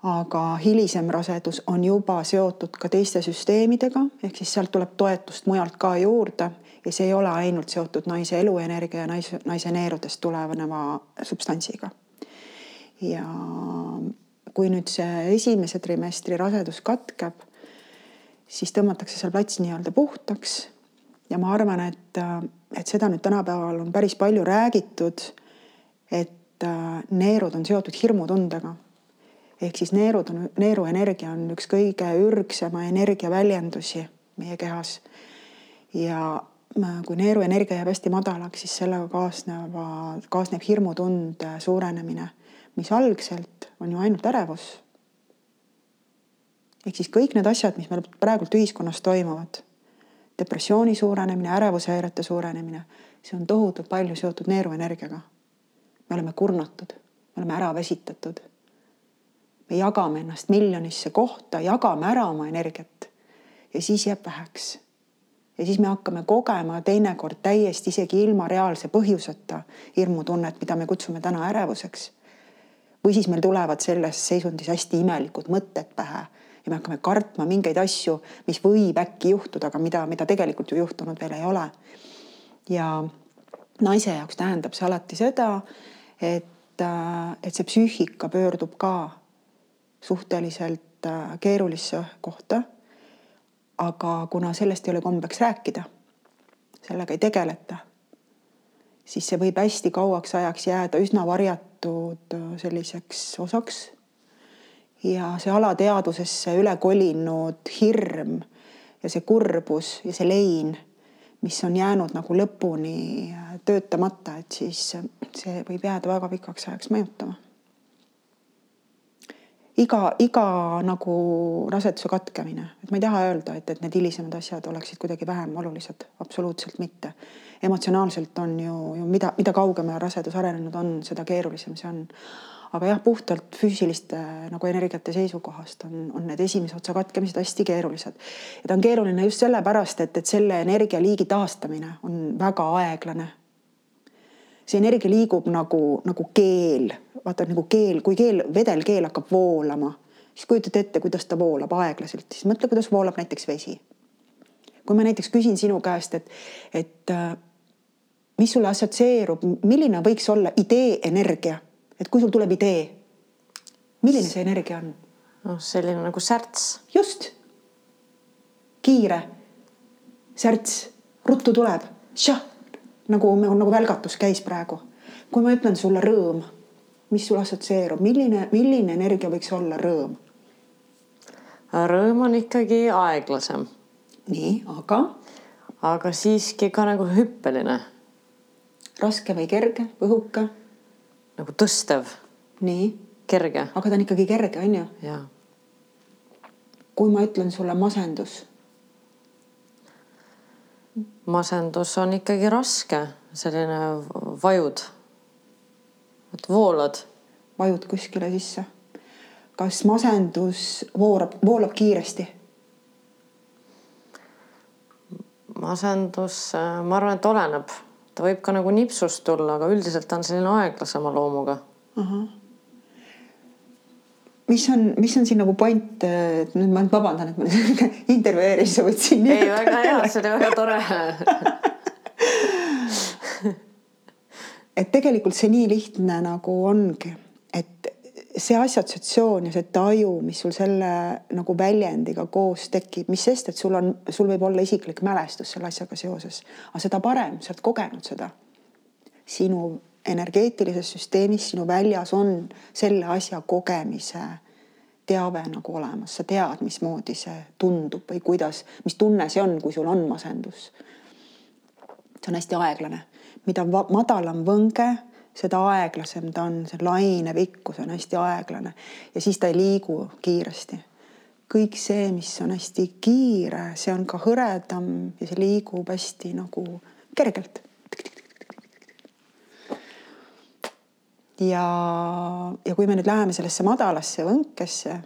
aga hilisem rasedus on juba seotud ka teiste süsteemidega, ehk siis sealt tuleb toetust mujalt ka juurde ja see ei ole ainult seotud naise eluenergia ja naise, naise neerudest tuleneva substantsiga. ja kui nüüd see esimese trimestri rasedus katkeb, siis tõmmatakse seal plats nii-öelda puhtaks. ja ma arvan, et, et seda nüüd tänapäeval on päris palju räägitud, et äh, neerud on seotud hirmutundega. ehk siis neerud on, neeruenergia on üks kõige ürgsema energia väljendusi meie kehas. ja äh, kui neeruenergia jääb hästi madalaks, siis sellega kaasneva, kaasneb hirmutunde suurenemine mis algselt on ju ainult ärevus. ehk siis kõik need asjad, mis meil praegult ühiskonnas toimuvad, depressiooni suurenemine, ärevushäirete suurenemine, see on tohutult palju seotud neeruenergiaga. me oleme kurnatud, me oleme ära väsitatud. me jagame ennast miljonisse kohta, jagame ära oma energiat ja siis jääb väheks ja siis me hakkame kogema teinekord täiesti isegi ilma reaalse põhjuseta hirmutunnet, mida me kutsume täna ärevuseks või siis meil tulevad selles seisundis hästi imelikud mõtted pähe ja me hakkame kartma mingeid asju, mis võib äkki juhtuda, aga mida, mida tegelikult ju juhtunud veel ei ole. ja naise jaoks tähendab see alati seda, et, et see psüühika pöördub ka suhteliselt äh, keerulisse kohta. aga kuna sellest ei ole kombeks rääkida, sellega ei tegeleta, siis see võib hästi kauaks ajaks jääda üsna varjatuks võetud äh, selliseks osaks. ja see alateadvusesse üle kolinud hirm ja see kurbus ja see lein, mis on jäänud nagu lõpuni äh, töötamata, et siis äh, see võib jääda väga pikaks ajaks mõjutama. iga, iga nagu raseduse katkemine, et ma ei taha öelda, et, et need hilisemad asjad oleksid kuidagi vähem olulised, absoluutselt mitte emotsionaalselt on ju, ju mida, mida kaugemale rasedus arenenud on, seda keerulisem see on. aga jah, puhtalt füüsiliste nagu energiate seisukohast on, on need esimese otsa katkemised hästi keerulised. ja ta on keeruline just sellepärast, et, et selle energialiigi taastamine on väga aeglane. see energia liigub nagu, nagu keel, vaata nagu keel, kui keel, vedelkeel hakkab voolama siis kujutad ette, kuidas ta voolab aeglaselt, siis mõtle, kuidas voolab näiteks vesi. kui ma näiteks küsin sinu käest, et, et äh, mis sulle assotsieerub, milline võiks olla idee energia, et kui sul tuleb idee, milline see energia on? noh, selline nagu särts. just. kiire, särts, ruttu tuleb, nagu, nagu välgatus käis praegu. kui ma ütlen sulle rõõm, mis sul assotsieerub, milline, milline energia võiks olla rõõm? rõõm on ikkagi aeglasem. nii, aga? aga siiski ka nagu hüppeline. Raske või kerge, õhuke? nagu tõstev. nii. kerge. aga ta on ikkagi kerge, on ju? jaa. kui ma ütlen sulle masendus? masendus on ikkagi raske, selline vajud. et voolad. vajud kuskile sisse kas masendus voorab, voolab kiiresti? masendus, ma arvan, et oleneb, ta võib ka nagu nipsust tulla, aga üldiselt ta on selline aeglasema loomuga. Mis on, mis on siin nagu point, et nüüd ma vabandan, et ma intervjueerin, sa võtsin. ei, väga hea, see oli väga tore. Et tegelikult see nii lihtne nagu ongi, et see assotsiatsioon ja see taju, mis sul selle nagu väljendiga koos tekib, mis sest, et sul on, sul võib olla isiklik mälestus selle asjaga seoses, aga seda parem, sa oled kogenud seda. sinu energeetilises süsteemis, sinu väljas on selle asja kogemise teave nagu olemas, sa tead, mismoodi see tundub või kuidas, mis tunne see on, kui sul on masendus. see on hästi aeglane, mida madalam võnge seda aeglasem ta on, see laine pikkus on hästi aeglane ja siis ta ei liigu kiiresti. kõik see, mis on hästi kiire, see on ka hõredam ja see liigub hästi nagu kergelt. ja, ja kui me nüüd läheme sellesse madalasse võnkesse,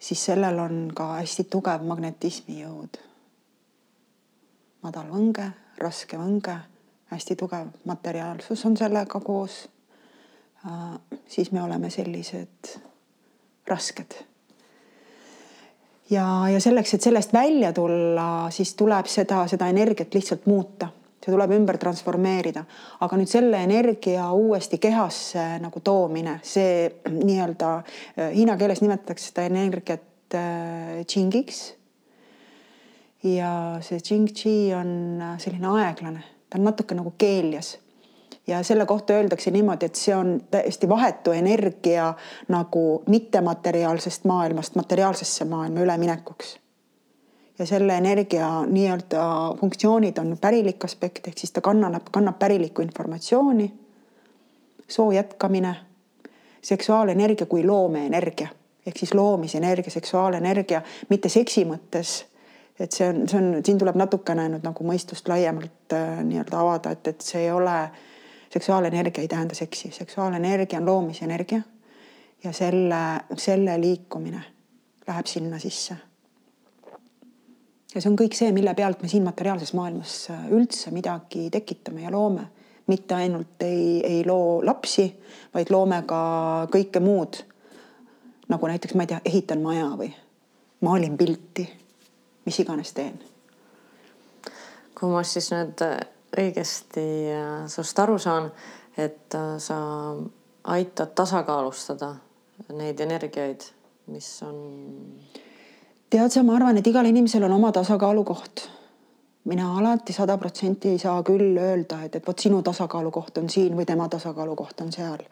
siis sellel on ka hästi tugev magnetismi jõud. madal võnge, raske võnge hästi tugev materiaalsus on sellega koos. Äh, siis me oleme sellised rasked. ja, ja selleks, et sellest välja tulla, siis tuleb seda, seda energiat lihtsalt muuta, see tuleb ümber transformeerida, aga nüüd selle energia uuesti kehasse nagu toomine, see nii-öelda äh, hiina keeles nimetatakse seda energiat äh, džingiks. ja see džing-dži on selline aeglane ta on natuke nagu keeljas ja selle kohta öeldakse niimoodi, et see on täiesti vahetu energia nagu mittemateriaalsest maailmast materiaalsesse maailma üleminekuks. ja selle energia nii-öelda funktsioonid on pärilik aspekt, ehk siis ta kannab, kannab pärilikku informatsiooni, soo jätkamine, seksuaalenergia kui loomeenergia ehk siis loomisenergia, seksuaalenergia, mitte seksi mõttes et see on, see on, siin tuleb natukene nüüd nagu mõistust laiemalt äh, nii-öelda avada, et, et see ei ole, seksuaalenergia ei tähenda seksi, seksuaalenergia on loomisenergia ja selle, selle liikumine läheb sinna sisse. ja see on kõik see, mille pealt me siin materiaalses maailmas äh, üldse midagi tekitame ja loome, mitte ainult ei, ei loo lapsi, vaid loome ka kõike muud. nagu näiteks, ma ei tea, ehitan maja või maalin pilti mis iganes teen. kui ma siis nüüd äh, õigesti äh, sinust aru saan, et äh, sa aitad tasakaalustada neid energiaid, mis on. tead sa, ma arvan, et igal inimesel on oma tasakaalukoht mina alati sada protsenti ei saa küll öelda, et, et vot sinu tasakaalukoht on siin või tema tasakaalukoht on seal.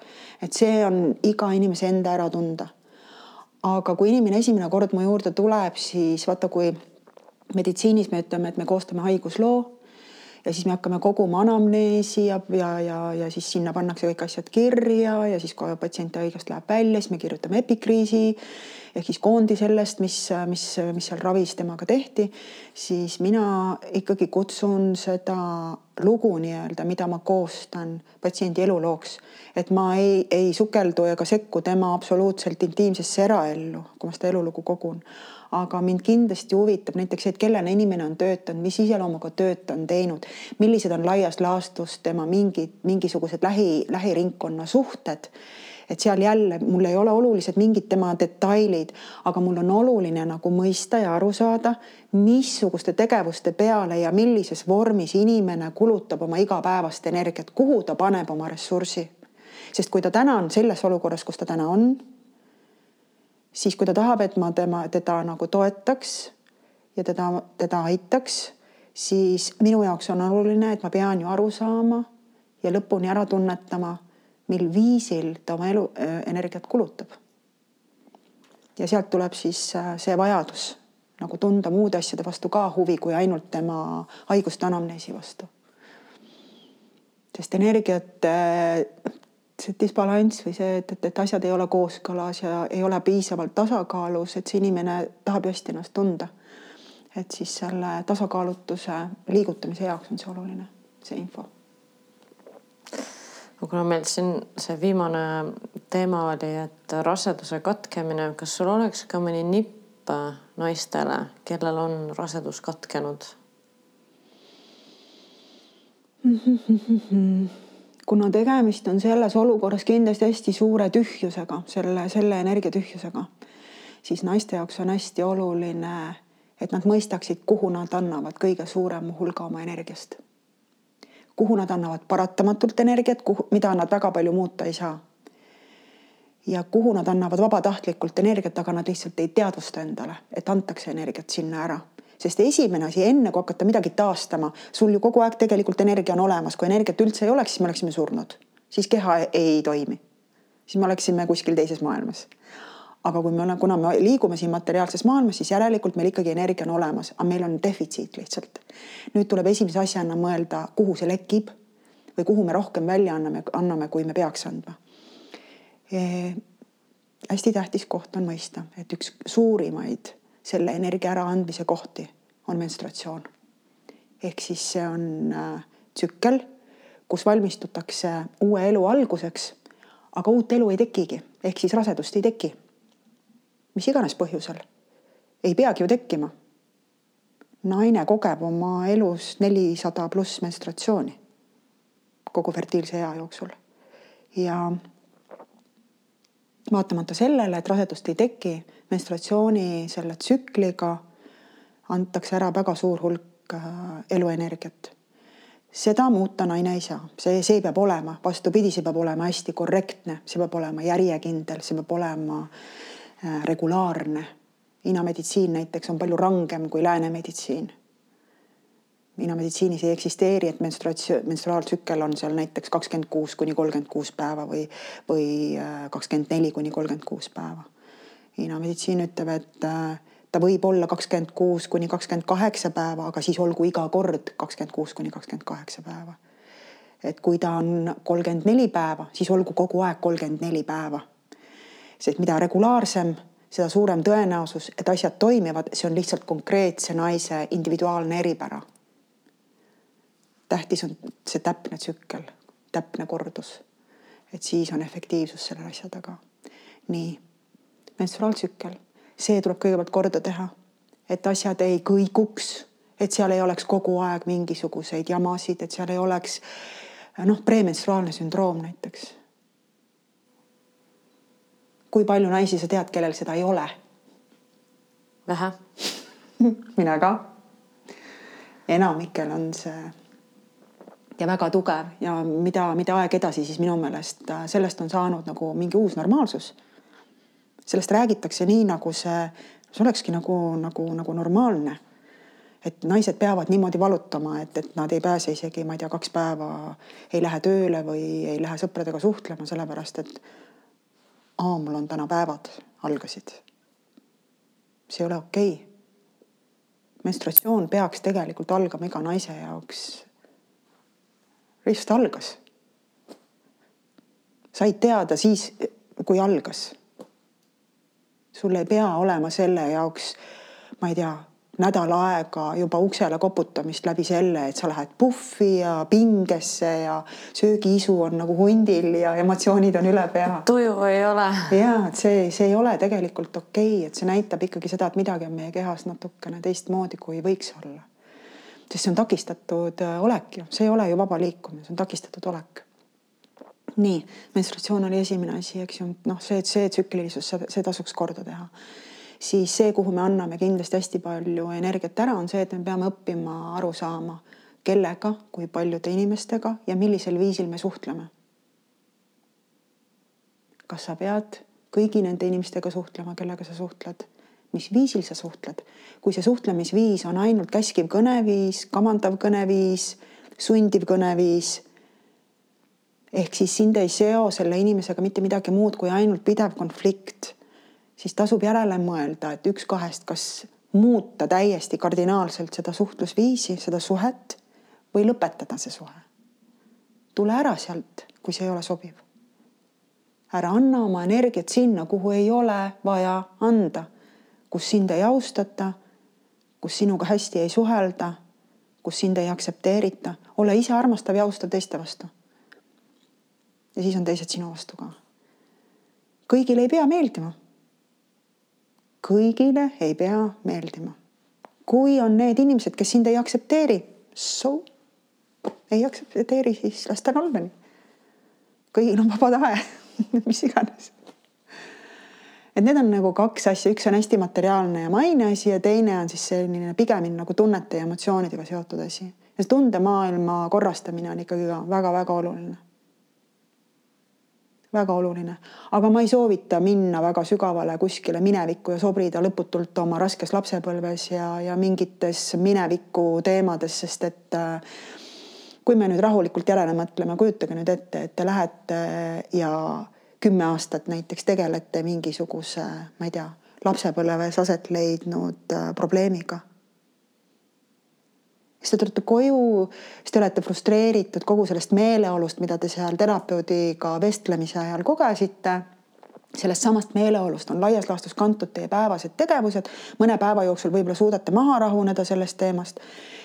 et see on iga inimese enda ära tunda. aga kui inimene esimene kord mu juurde tuleb, siis vaata, kui meditsiinis me ütleme, et me koostame haigusloo ja siis me hakkame koguma anamneesi ja, ja, ja, ja siis sinna pannakse kõik asjad kirja ja siis kui patsient haigest läheb välja, siis me kirjutame epikriisi ehk siis koondi sellest, mis, mis, mis seal ravis temaga tehti, siis mina ikkagi kutsun seda lugu nii-öelda, mida ma koostan patsiendi elulooks, et ma ei, ei sukeldu ega sekku tema absoluutselt intiimsesse eraellu, kui ma seda elulugu kogun aga mind kindlasti huvitab näiteks see, et kellena inimene on töötanud, mis iseloomuga tööd ta on teinud, millised on laias laastus tema mingid, mingisugused lähi, lähiringkonna suhted et seal jälle mul ei ole olulised mingid tema detailid, aga mul on oluline nagu mõista ja aru saada, missuguste tegevuste peale ja millises vormis inimene kulutab oma igapäevast energiat, kuhu ta paneb oma ressursi. sest kui ta täna on selles olukorras, kus ta täna on, siis kui ta tahab, et ma tema, teda nagu toetaks ja teda, teda aitaks, siis minu jaoks on oluline, et ma pean ju aru saama ja lõpuni ära tunnetama, mil viisil ta oma elu äh, energiat kulutab. ja sealt tuleb siis äh, see vajadus nagu tunda muude asjade vastu ka huvi, kui ainult tema haiguste anamneesi vastu. sest energiat, äh, see disbalanss või see, et, et, et asjad ei ole kooskõlas ja ei ole piisavalt tasakaalus, et see inimene tahab ju hästi ennast tunda. et siis selle tasakaalutuse liigutamise jaoks on see oluline, see info kuna meil siin see viimane teema oli, et raseduse katkemine, kas sul oleks ka mõni nipp naistele, kellel on rasedus katkenud? kuna tegemist on selles olukorras kindlasti hästi suure tühjusega, selle, selle energiatühjusega, siis naiste jaoks on hästi oluline, et nad mõistaksid, kuhu nad annavad kõige suurema hulga oma energiast kuhu nad annavad paratamatult energiat, kuhu, mida nad väga palju muuta ei saa. ja kuhu nad annavad vabatahtlikult energiat, aga nad lihtsalt ei teadvusta endale, et antakse energiat sinna ära sest esimene asi, enne kui hakata midagi taastama, sul ju kogu aeg tegelikult energia on olemas, kui energiat üldse ei oleks, siis me oleksime surnud, siis keha ei toimi. siis me oleksime kuskil teises maailmas aga kui me oleme, kuna me liigume siin materiaalses maailmas, siis järelikult meil ikkagi energia on olemas, aga meil on defitsiit lihtsalt. nüüd tuleb esimese asjana mõelda, kuhu see lekib või kuhu me rohkem välja anname, anname, kui me peaks andma e,. hästi tähtis koht on mõista, et üks suurimaid selle energia äraandmise kohti on menstratsioon. ehk siis see on äh, tsükkel, kus valmistutakse uue elu alguseks, aga uut elu ei tekigi, ehk siis rasedust ei teki mis iganes põhjusel, ei peagi ju tekkima. naine kogeb oma elus nelisada pluss menstratsiooni kogu fertiilse ea jooksul ja vaatamata sellele, et rasedust ei teki, menstratsiooni selle tsükliga antakse ära väga suur hulk äh, eluenergiat. seda muuta naine ei saa, see, see peab olema, vastupidi, see peab olema hästi korrektne, see peab olema järjekindel, see peab olema äh, regulaarne. Hiina meditsiin näiteks on palju rangem kui lääne meditsiin. Hiina meditsiinis ei eksisteeri, et menstruatsioon, menstruaaltsükkel on seal näiteks kakskümmend kuus kuni kolmkümmend kuus päeva või, või äh, kakskümmend neli kuni kolmkümmend kuus päeva. Hiina meditsiin ütleb, et äh, ta võib olla kakskümmend kuus kuni kakskümmend kaheksa päeva, aga siis olgu iga kord kakskümmend kuus kuni kakskümmend kaheksa päeva. et kui ta on kolmkümmend neli päeva, siis olgu kogu aeg kolmkümmend neli päeva sest mida regulaarsem, seda suurem tõenäosus, et asjad toimivad, see on lihtsalt konkreetse naise individuaalne eripära. tähtis on see täpne tsükkel, täpne kordus. et siis on efektiivsus selle asja taga. nii, menstruaaltsükkel, see tuleb kõigepealt korda teha, et asjad ei kõiguks, et seal ei oleks kogu aeg mingisuguseid jamasid, et seal ei oleks noh, premenstruaalne sündroom näiteks kui palju naisi sa tead, kellel seda ei ole? vähe mina ka. enamikel on see ja väga tugev ja mida, mida aeg edasi, siis minu meelest äh, sellest on saanud nagu mingi uus normaalsus. Sellest räägitakse nii, nagu see, see olekski nagu, nagu, nagu normaalne. et naised peavad niimoodi valutama, et, et nad ei pääse isegi, ma ei tea, kaks päeva ei lähe tööle või ei lähe sõpradega suhtlema, sellepärast et aa, mul on täna päevad, algasid. see ei ole okei okay. menstratsioon peaks tegelikult algama iga naise jaoks. lihtsalt algas. said teada siis, kui algas. Sul ei pea olema selle jaoks, ma ei tea nädal aega juba uksele koputamist läbi selle, et sa lähed puhvi ja pingesse ja söögiisu on nagu hundil ja emotsioonid on üle pea. tuju ei ole. ja et see, see ei ole tegelikult okei okay,, et see näitab ikkagi seda, et midagi on meie kehas natukene teistmoodi, kui võiks olla. sest see on takistatud äh, olek ju, see ei ole ju vaba liikumine, see on takistatud olek. Nii, menstratsioon oli esimene asi, eks ju, noh, see, see tsüklilisus, see tasuks korda teha. siis see, kuhu me anname kindlasti hästi palju energiat ära, on see, et me peame õppima aru saama, kellega, kui paljude inimestega ja millisel viisil me suhtleme. kas sa pead kõigi nende inimestega suhtlema, kellega sa suhtled? mis viisil sa suhtled? kui see suhtlemisviis on ainult käskiv kõneviis, kamandav kõneviis, sundiv kõneviis ehk siis sind ei seo selle inimesega mitte midagi muud kui ainult pidev konflikt, siis tasub järele mõelda, et üks kahest, kas muuta täiesti kardinaalselt seda suhtlusviisi, seda suhet või lõpetada see suhe. tule ära sealt, kui see ei ole sobiv. ära anna oma energiat sinna, kuhu ei ole vaja anda, kus sind ei austata, kus sinuga hästi ei suhelda, kus sind ei aktsepteerita, ole ise armastav ja austav teiste vastu ja siis on teised sinu vastu ka. kõigile ei pea meeldima. kõigile ei pea meeldima. kui on need inimesed, kes sind ei aktsepteeri, so ei aktsepteeri, siis las ta olla nii. kõigil on vaba tahe mis iganes. et need on nagu kaks asja, üks on hästi materiaalne ja maine asi ja teine on siis selline pigemini nagu tunnete ja emotsioonidega seotud asi. ja see tundemaailma korrastamine on ikkagi ka väga-väga oluline väga oluline, aga ma ei soovita minna väga sügavale kuskile minevikku ja sobrida lõputult oma raskes lapsepõlves ja, ja mingites mineviku teemades, sest et äh, kui me nüüd rahulikult järele mõtleme, kujutage nüüd ette, et te lähete ja kümme aastat näiteks tegelete mingisuguse, ma ei tea, lapsepõlves aset leidnud äh, probleemiga siis te tulete koju, siis te olete frustreeritud kogu sellest meeleolust, mida te seal terapeudiga vestlemise ajal kogesite. sellest samast meeleolust on laias laastus kantud teie päevased tegevused. mõne päeva jooksul võib-olla suudate maha rahuneda sellest teemast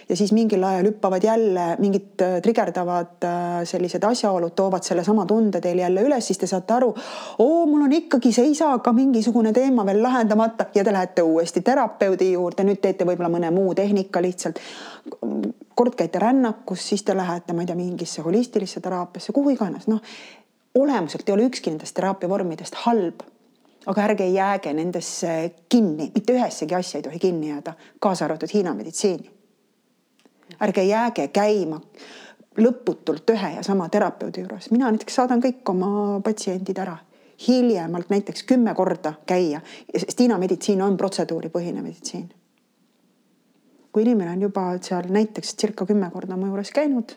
ja siis mingil ajal hüppavad jälle mingid äh, trigerdavad äh, sellised asjaolud, toovad sellesama tunde teil jälle üles, siis te saate aru, oo, mul on ikkagi seisaga mingisugune teema veel lahendamata. Ja te lähete uuesti terapeudi juurde, nüüd teete võib-olla mõne muu tehnika lihtsalt. kord käite rännakus, siis te lähete, ma ei tea, mingisse holistilisse teraapiasse, kuhu iganes, noh olemuselt ei ole ükski nendest teraapiavormidest halb. Aga ärge jääge nendesse kinni, mitte ühessegi asja ei tohi kinni jääda, kaasa arvatud Hiina meditsiini ärge jääge käima lõputult ühe ja sama terapeudi juures, mina näiteks saadan kõik oma patsiendid ära. Hiljemalt näiteks kümme korda käia, sest Hiina meditsiin on protseduuripõhine meditsiin. kui inimene on juba seal näiteks circa kümme korda mu juures käinud,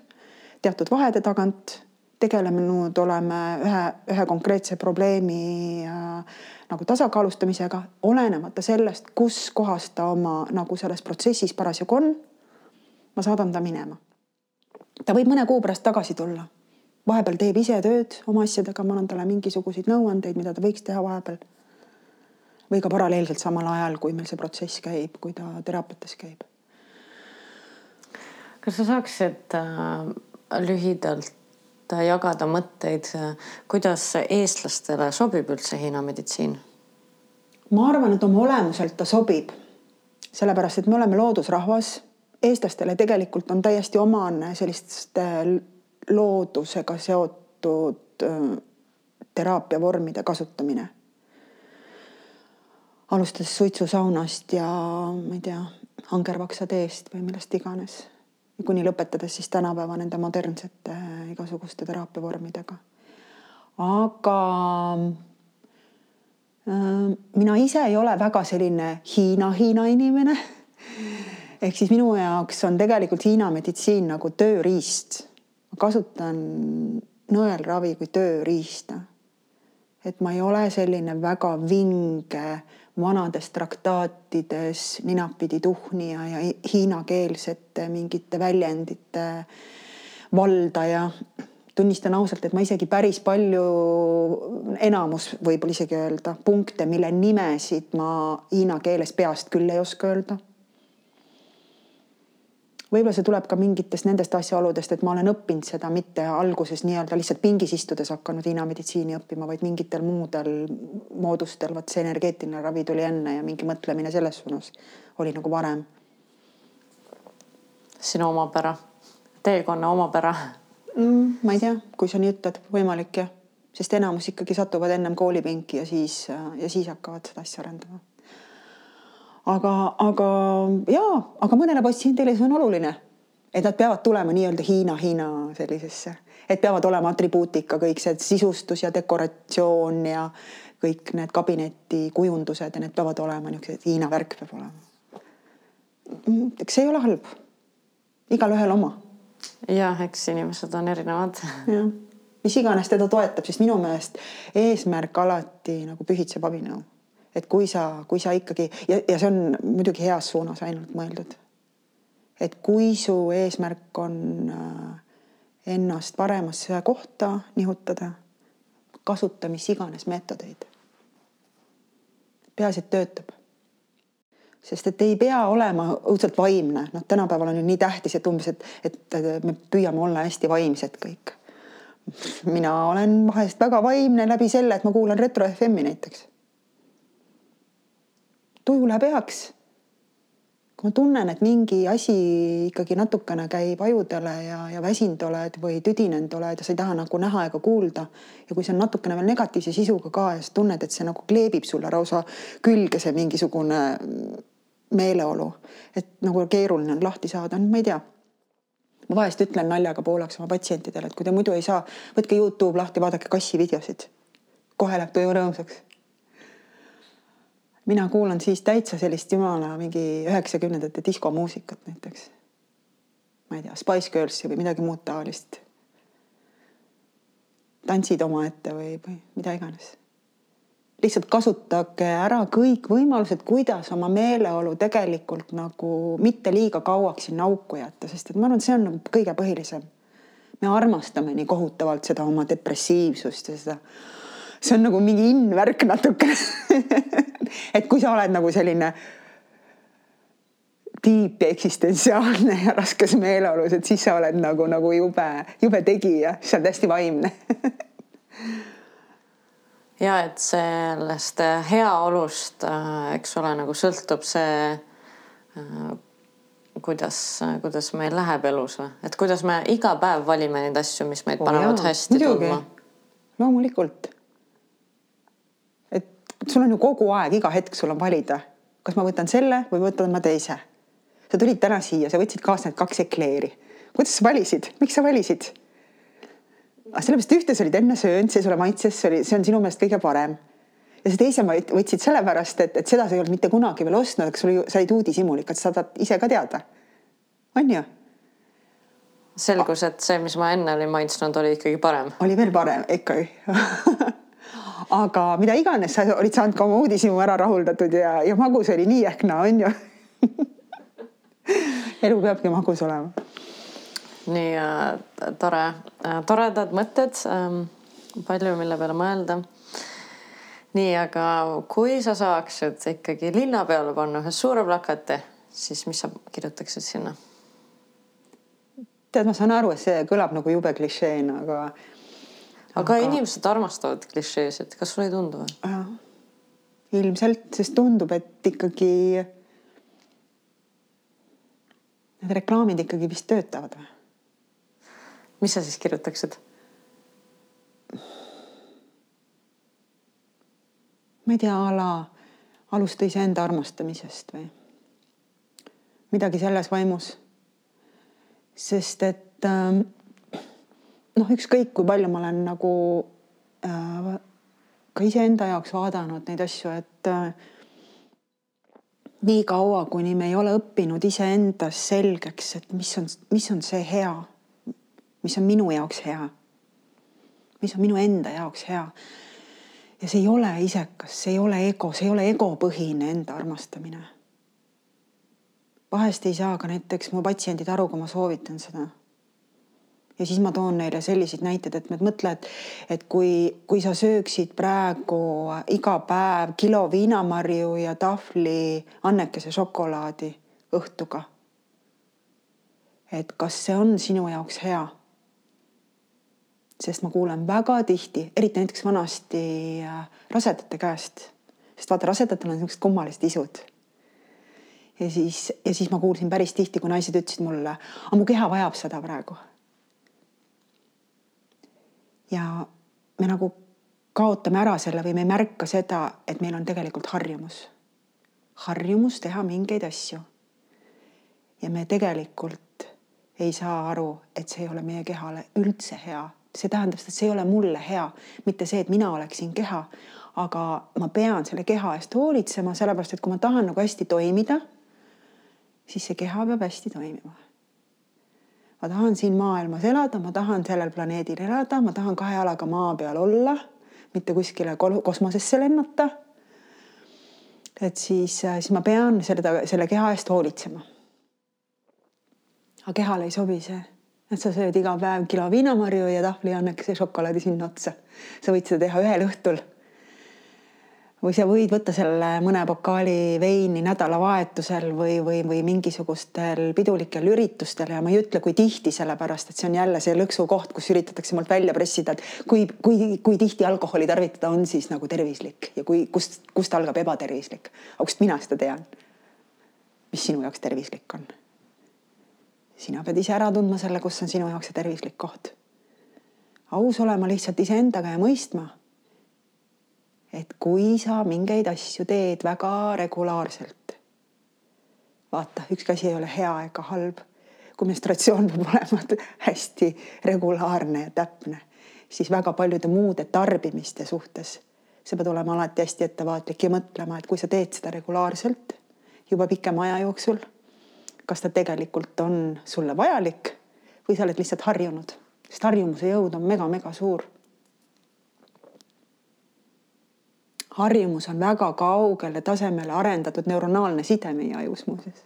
teatud vahede tagant, tegelenud oleme ühe, ühe konkreetse probleemi äh, nagu tasakaalustamisega, olenemata sellest, kus kohas ta oma nagu selles protsessis parasjagu on ma saadan ta minema. ta võib mõne kuu pärast tagasi tulla. vahepeal teeb ise tööd oma asjadega, ma annan talle mingisuguseid nõuandeid, mida ta võiks teha vahepeal. või ka paralleelselt samal ajal, kui meil see protsess käib, kui ta teraapiates käib. kas sa saaksid äh, lühidalt äh, jagada mõtteid, kuidas eestlastele sobib üldse Hiina meditsiin? ma arvan, et oma olemuselt ta sobib, sellepärast et me oleme loodusrahvas eestlastele tegelikult on täiesti omane selliste loodusega seotud teraapiavormide kasutamine. alustades suitsusaunast ja ma ei tea, angervaksateest või millest iganes. kuni lõpetades siis tänapäeva nende modernsete igasuguste teraapiavormidega. aga mina ise ei ole väga selline Hiina-Hiina inimene ehk siis minu jaoks on tegelikult Hiina meditsiin nagu tööriist. ma kasutan nõelravi kui tööriista. et ma ei ole selline väga vinge vanades traktaatides ninapidi tuhnija ja hiinakeelsete mingite väljendite valdaja. tunnistan ausalt, et ma isegi päris palju, enamus võib-olla isegi öelda punkte, mille nimesid ma hiina keeles peast küll ei oska öelda võib-olla see tuleb ka mingitest nendest asjaoludest, et ma olen õppinud seda mitte alguses nii-öelda lihtsalt pingis istudes hakanud Hiina meditsiini õppima, vaid mingitel muudel moodustel, vot see energeetiline ravi tuli enne ja mingi mõtlemine selles suunas oli nagu varem. sinu omapära, teekonna omapära mm,? ma ei tea, kui sa nii ütled, võimalik jah, sest enamus ikkagi satuvad ennem koolipinki ja siis, ja siis hakkavad seda asja arendama. Aga, aga jaa, aga mõnele patsiendile see on oluline, et nad peavad tulema nii-öelda Hiina, Hiina sellisesse, et peavad olema atribuutika, kõik see sisustus ja dekoratsioon ja kõik need kabinetikujundused ja need peavad olema niisugused, Hiina värk peab olema. Mm, eks see ei ole halb. igalühel oma. jah, eks inimesed on erinevad. jah, mis iganes teda toetab, siis minu meelest eesmärk alati nagu pühitseb abinõu. Et kui sa, kui sa ikkagi ja, ja see on muidugi heas suunas ainult mõeldud. et kui su eesmärk on äh, ennast paremasse kohta nihutada kasuta mis iganes meetodeid. peaasi, et töötab. sest et ei pea olema õudselt vaimne, noh, tänapäeval on ju nii tähtis, et umbes, et, et me püüame olla hästi vaimsed kõik. mina olen vahest väga vaimne läbi selle, et ma kuulan Retro FM-i näiteks. Tuju läheb heaks kui ma tunnen, et mingi asi ikkagi natukene käib ajudele ja, ja väsinud oled või tüdinenud oled ja sa ei taha nagu näha ega kuulda. ja kui see on natukene veel negatiivse sisuga ka ja sa tunned, et see nagu kleebib sulle lausa külge, see mingisugune meeleolu, et nagu keeruline on lahti saada, no ma ei tea. ma vahest ütlen naljaga pooleks oma patsientidele, et kui te muidu ei saa, võtke Youtube lahti, vaadake kassivideosid. kohe läheb tuju rõõmsaks mina kuulan siis täitsa sellist jumala mingi üheksakümnendate diskomuusikat näiteks. ma ei tea, Spice Girlsi või midagi muud taolist. tantsid omaette või, või mida iganes. lihtsalt kasutage ära kõik võimalused, kuidas oma meeleolu tegelikult nagu mitte liiga kauaks sinna auku jätta, sest et ma arvan, et see on nagu kõige põhilisem. me armastame nii kohutavalt seda oma depressiivsust ja seda see on nagu mingi in-värk natukene. Et kui sa oled nagu selline tiip ja eksistentsiaalne ja raskes meeleolus, et siis sa oled nagu, nagu jube, jube tegija, sa oled hästi vaimne. Ja et sellest heaolust, äh, eks ole, nagu sõltub see, äh, kuidas, kuidas meil läheb elus või, et kuidas me iga päev valime neid asju, mis meid panevad oh, hästi tundma. loomulikult sul on ju kogu aeg, iga hetk sul on valida, kas ma võtan selle või võtan ma teise. sa tulid täna siia, sa võtsid kaasa need kaks ekleeri. kuidas sa valisid, miks sa valisid? sellepärast ühte sa olid enne söönud, see sulle maitses, see oli, see on sinu meelest kõige parem. ja see teise ma võtsid sellepärast, et, et seda sa ei olnud mitte kunagi veel ostnud, aga sul ju, sa olid uudishimulikat, sa tahad ise ka teada. on ju? selgus, et see, mis ma enne olin maitsnud, oli ikkagi parem. oli veel parem ikkagi aga mida iganes, sa olid saanud ka oma uudishimu ära rahuldatud ja, ja magus oli nii ehk naa, on ju elu peabki magus olema. nii äh, tore äh,, toredad mõtted ähm,, palju, mille peale mõelda. nii, aga kui sa saaksid ikkagi linna peale panna ühe suure plakati, siis mis sa kirjutaksid sinna? tead, ma saan aru, et see kõlab nagu jube klišeena, aga aga, inimesed armastavad klišeesid, kas sulle ei tundu ilmselt, sest tundub, et ikkagi need reklaamid ikkagi vist töötavad või? mis sa siis kirjutaksid? ma ei tea, a la alusta iseenda armastamisest või midagi selles vaimus. sest et äh, noh, ükskõik kui palju ma olen nagu äh, ka iseenda jaoks vaadanud neid asju, et äh, nii kaua, kuni me ei ole õppinud iseendas selgeks, et mis on, mis on see hea, mis on minu jaoks hea, mis on minu enda jaoks hea. ja see ei ole isekas, see ei ole ego, see ei ole egopõhine enda armastamine. vahest ei saa ka näiteks mu patsiendid aru, kui ma soovitan seda ja siis ma toon neile selliseid näiteid, et mõtle, et, et kui, kui sa sööksid praegu iga päev kilo viinamarju ja tahvli annekese šokolaadi õhtuga. et kas see on sinu jaoks hea? sest ma kuulen väga tihti, eriti näiteks vanasti äh, rasedate käest, sest vaata, rasedatel on niisugused kummalised isud ja siis, ja siis ma kuulsin päris tihti, kui naised ütlesid mulle, aga mu keha vajab seda praegu ja me nagu kaotame ära selle või me ei märka seda, et meil on tegelikult harjumus. harjumus teha mingeid asju. ja me tegelikult ei saa aru, et see ei ole meie kehale üldse hea. see tähendab seda, et see ei ole mulle hea, mitte see, et mina oleksin keha, aga ma pean selle keha eest hoolitsema, sellepärast et kui ma tahan nagu hästi toimida, siis see keha peab hästi toimima ma tahan siin maailmas elada, ma tahan sellel planeedil elada, ma tahan kahe jalaga maa peal olla, mitte kuskile kosmosesse lennata. et siis, siis ma pean seda, selle keha eest hoolitsema. aga kehale ei sobi see, et sa sööd iga päev kilo viinamarju ja tahvli annekese šokolaadi sinna otsa. sa võid seda teha ühel õhtul või sa võid võtta selle mõne pokaali veini nädalavahetusel või, või, või mingisugustel pidulikel üritustel ja ma ei ütle, kui tihti, sellepärast et see on jälle see lõksukoht, kus üritatakse mult välja pressida, et kui, kui, kui tihti alkoholi tarvitada on siis nagu tervislik ja kui, kust, kust algab ebatervislik. aga kust mina seda tean? mis sinu jaoks tervislik on? sina pead ise ära tundma selle, kus on sinu jaoks see tervislik koht. aus olema lihtsalt iseendaga ja mõistma et kui sa mingeid asju teed väga regulaarselt, vaata, ükski asi ei ole hea ega halb. kui menstratsioon peab olema hästi regulaarne ja täpne, siis väga paljude muude tarbimiste suhtes sa pead olema alati hästi ettevaatlik ja mõtlema, et kui sa teed seda regulaarselt juba pikema aja jooksul, kas ta tegelikult on sulle vajalik või sa oled lihtsalt harjunud, sest harjumuse jõud on mega-mega suur harjumus on väga kaugele tasemele arendatud neuronaalne side meie ajus muuseas.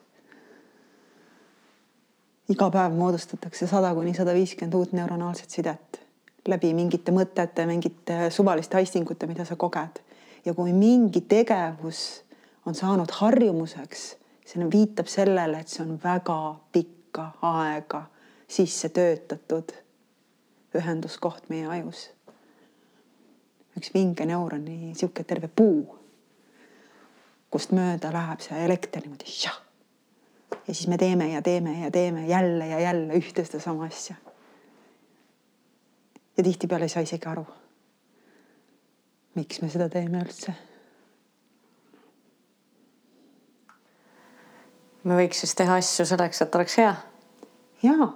iga päev moodustatakse sada kuni sada viiskümmend uut neuronaalset sidet läbi mingite mõtete, mingite suvaliste haistingute, mida sa koged. ja kui mingi tegevus on saanud harjumuseks, see viitab sellele, et see on väga pikka aega sisse töötatud ühenduskoht meie ajus üks vinge neuroni niisugune terve puu, kust mööda läheb see elekter niimoodi ja siis me teeme ja teeme ja teeme jälle ja jälle ühte sedasama asja. ja tihtipeale ei saa isegi aru, miks me seda teeme üldse. me võiks siis teha asju selleks, et oleks hea. jaa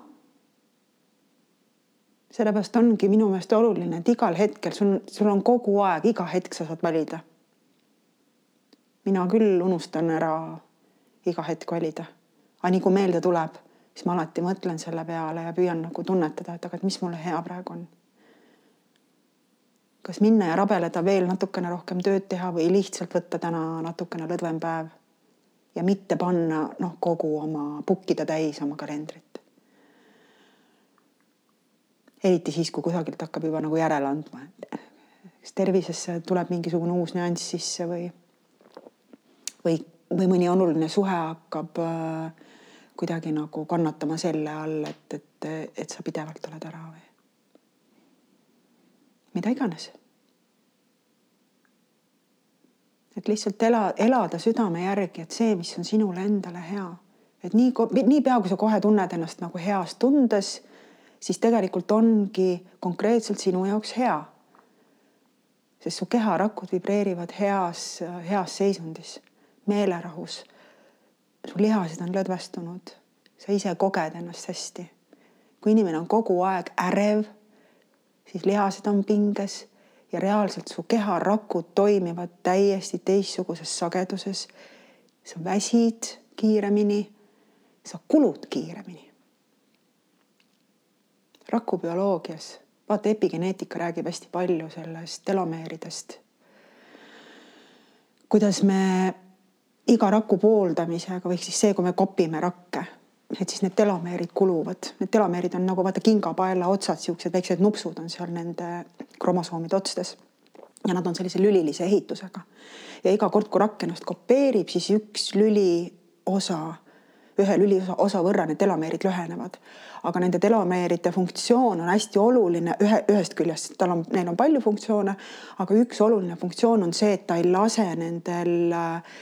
sellepärast ongi minu meelest oluline, et igal hetkel sul, sul on kogu aeg, iga hetk sa saad valida. mina küll unustan ära iga hetk valida, aga nii kui meelde tuleb, siis ma alati mõtlen selle peale ja püüan nagu tunnetada, et aga et mis mulle hea praegu on. kas minna ja rabeleda veel natukene rohkem tööd teha või lihtsalt võtta täna natukene lõdvem päev ja mitte panna noh, kogu oma pukkida täis oma kalendrit eriti siis, kui kusagilt hakkab juba nagu järele andma, kas tervisesse tuleb mingisugune uus nüanss sisse või, või, või mõni oluline suhe hakkab äh, kuidagi nagu kannatama selle all, et, et, et sa pidevalt oled ära või mida iganes. et lihtsalt ela, elada südame järgi, et see, mis on sinule endale hea, et nii, niipea kui sa kohe tunned ennast nagu heas tundes siis tegelikult ongi konkreetselt sinu jaoks hea. sest su keharakud vibreerivad heas, heas seisundis, meelerahus. su lihased on lõdvestunud, sa ise koged ennast hästi. kui inimene on kogu aeg ärev, siis lihased on pinges ja reaalselt su keharakud toimivad täiesti teistsuguses sageduses. sa väsid kiiremini, sa kulud kiiremini rakubioloogias, vaata epigeneetika räägib hästi palju sellest telomeeridest. kuidas me iga raku pooldamisega võiks siis see, kui me kopime rakke, et siis need telomeerid kuluvad, need telomeerid on nagu vaata kingapaela otsad, siuksed väiksed nupsud on seal nende kromosoomide otstes. ja nad on sellise lülilise ehitusega. ja iga kord, kui rakk ennast kopeerib, siis üks lüliosa ühe lüliosa osa võrra need telomeerid lühenevad. aga nende telomeeride funktsioon on hästi oluline ühe, ühest küljest, tal on, neil on palju funktsioone, aga üks oluline funktsioon on see, et ta ei lase nendel äh,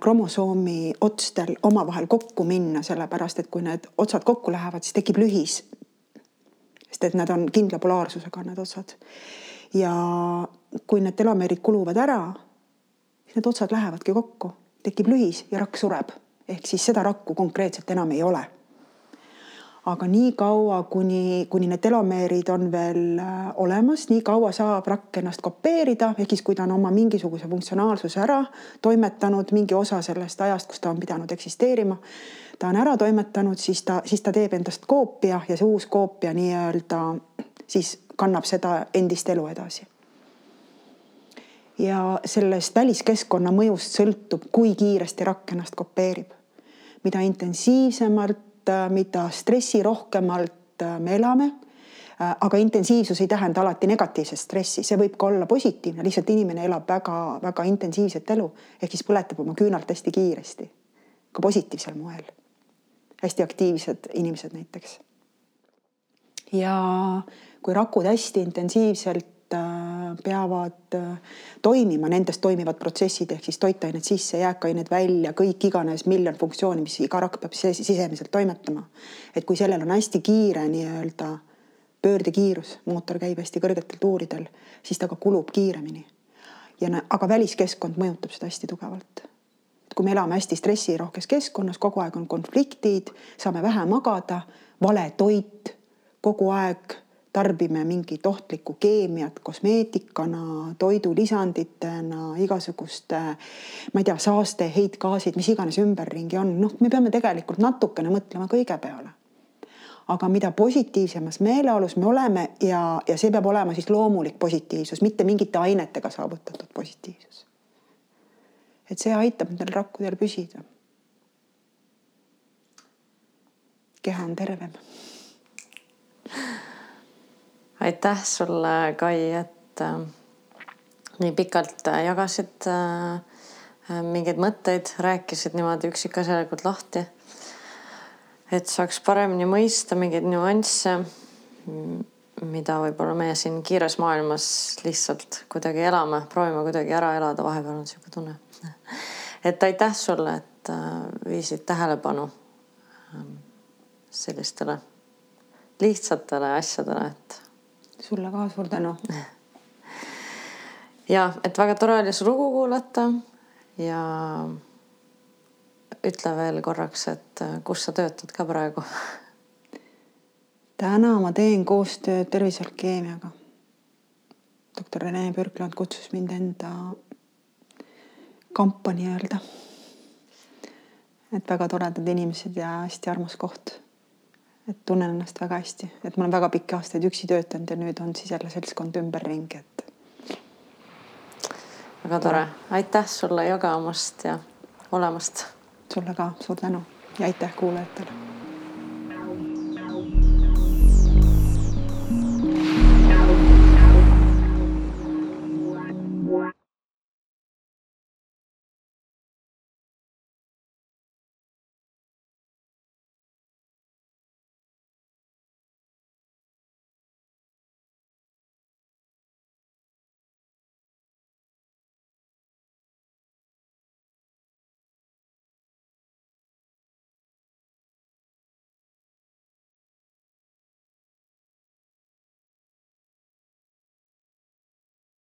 kromosoomi otstel omavahel kokku minna, sellepärast et kui need otsad kokku lähevad, siis tekib lühis. sest et nad on kindla polaarsusega, need otsad. ja kui need telomeerid kuluvad ära, siis need otsad lähevadki kokku, tekib lühis ja rakk sureb. Ehk siis seda rakku konkreetselt enam ei ole aga nii kaua, kuni, kuni need telomeerid on veel äh, olemas, nii kaua saab rakk ennast kopeerida, ehk siis kui ta on oma mingisuguse funktsionaalsuse ära toimetanud, mingi osa sellest ajast, kus ta on pidanud eksisteerima, ta on ära toimetanud, siis ta, siis ta teeb endast koopia ja see uus koopia nii-öelda siis kannab seda endist elu edasi. ja sellest väliskeskkonna mõjust sõltub, kui kiiresti rakk ennast kopeerib. Mida intensiivsemalt Äh, mida stressirohkemalt äh, me elame. Äh, aga intensiivsus ei tähenda alati negatiivset stressi, see võib ka olla positiivne, lihtsalt inimene elab väga-väga intensiivset elu ehk siis põletab oma küünalt hästi kiiresti, ka positiivsel moel. hästi aktiivsed inimesed näiteks. ja kui rakud hästi intensiivselt peavad äh, toimima, nendes toimivad protsessid ehk siis toitained sisse, jääkained välja, kõik iganes miljon funktsiooni, mis iga rakk peab sisemiselt toimetama. et kui sellel on hästi kiire nii-öelda pöördekiirus, mootor käib hästi kõrgetel tuuridel, siis ta ka kulub kiiremini. ja aga väliskeskkond mõjutab seda hästi tugevalt. kui me elame hästi stressirohkes keskkonnas, kogu aeg on konfliktid, saame vähe magada, vale toit, kogu aeg tarbime mingit ohtlikku keemiat kosmeetikana, toidulisanditena, igasuguste, ma ei tea, saaste, heitgaasid, mis iganes ümberringi on, noh, me peame tegelikult natukene mõtlema kõige peale. aga mida positiivsemas meeleolus me oleme ja, ja see peab olema siis loomulik positiivsus, mitte mingite ainetega saavutatud positiivsus. et see aitab nendel rakkudel püsida. keha on tervem aitäh sulle, Kai, et äh, nii pikalt äh, jagasid äh, äh, mingeid mõtteid, rääkisid niimoodi üksikasjalikult lahti. et saaks paremini mõista mingeid nüansse, mida võib-olla meie siin kiires maailmas lihtsalt kuidagi elame, proovime kuidagi ära elada, vahepeal on niisugune tunne. et aitäh sulle, et äh, viisid tähelepanu ähm, sellistele lihtsatele asjadele, et sulle ka suur tänu. ja et väga tore oli su lugu kuulata ja ütle veel korraks, et äh, kus sa töötad ka praegu täna ma teen koostööd Tervise Alkeemiaga. doktor Rene Pürkland kutsus mind enda kampa nii-öelda. et väga toredad inimesed ja hästi armas koht et tunnen ennast väga hästi, et ma olen väga pikki aastaid üksi töötanud ja nüüd on siis jälle seltskond ümberringi, et. väga tore, aitäh sulle jagamast ja olemast. sulle ka suur tänu ja aitäh kuulajatele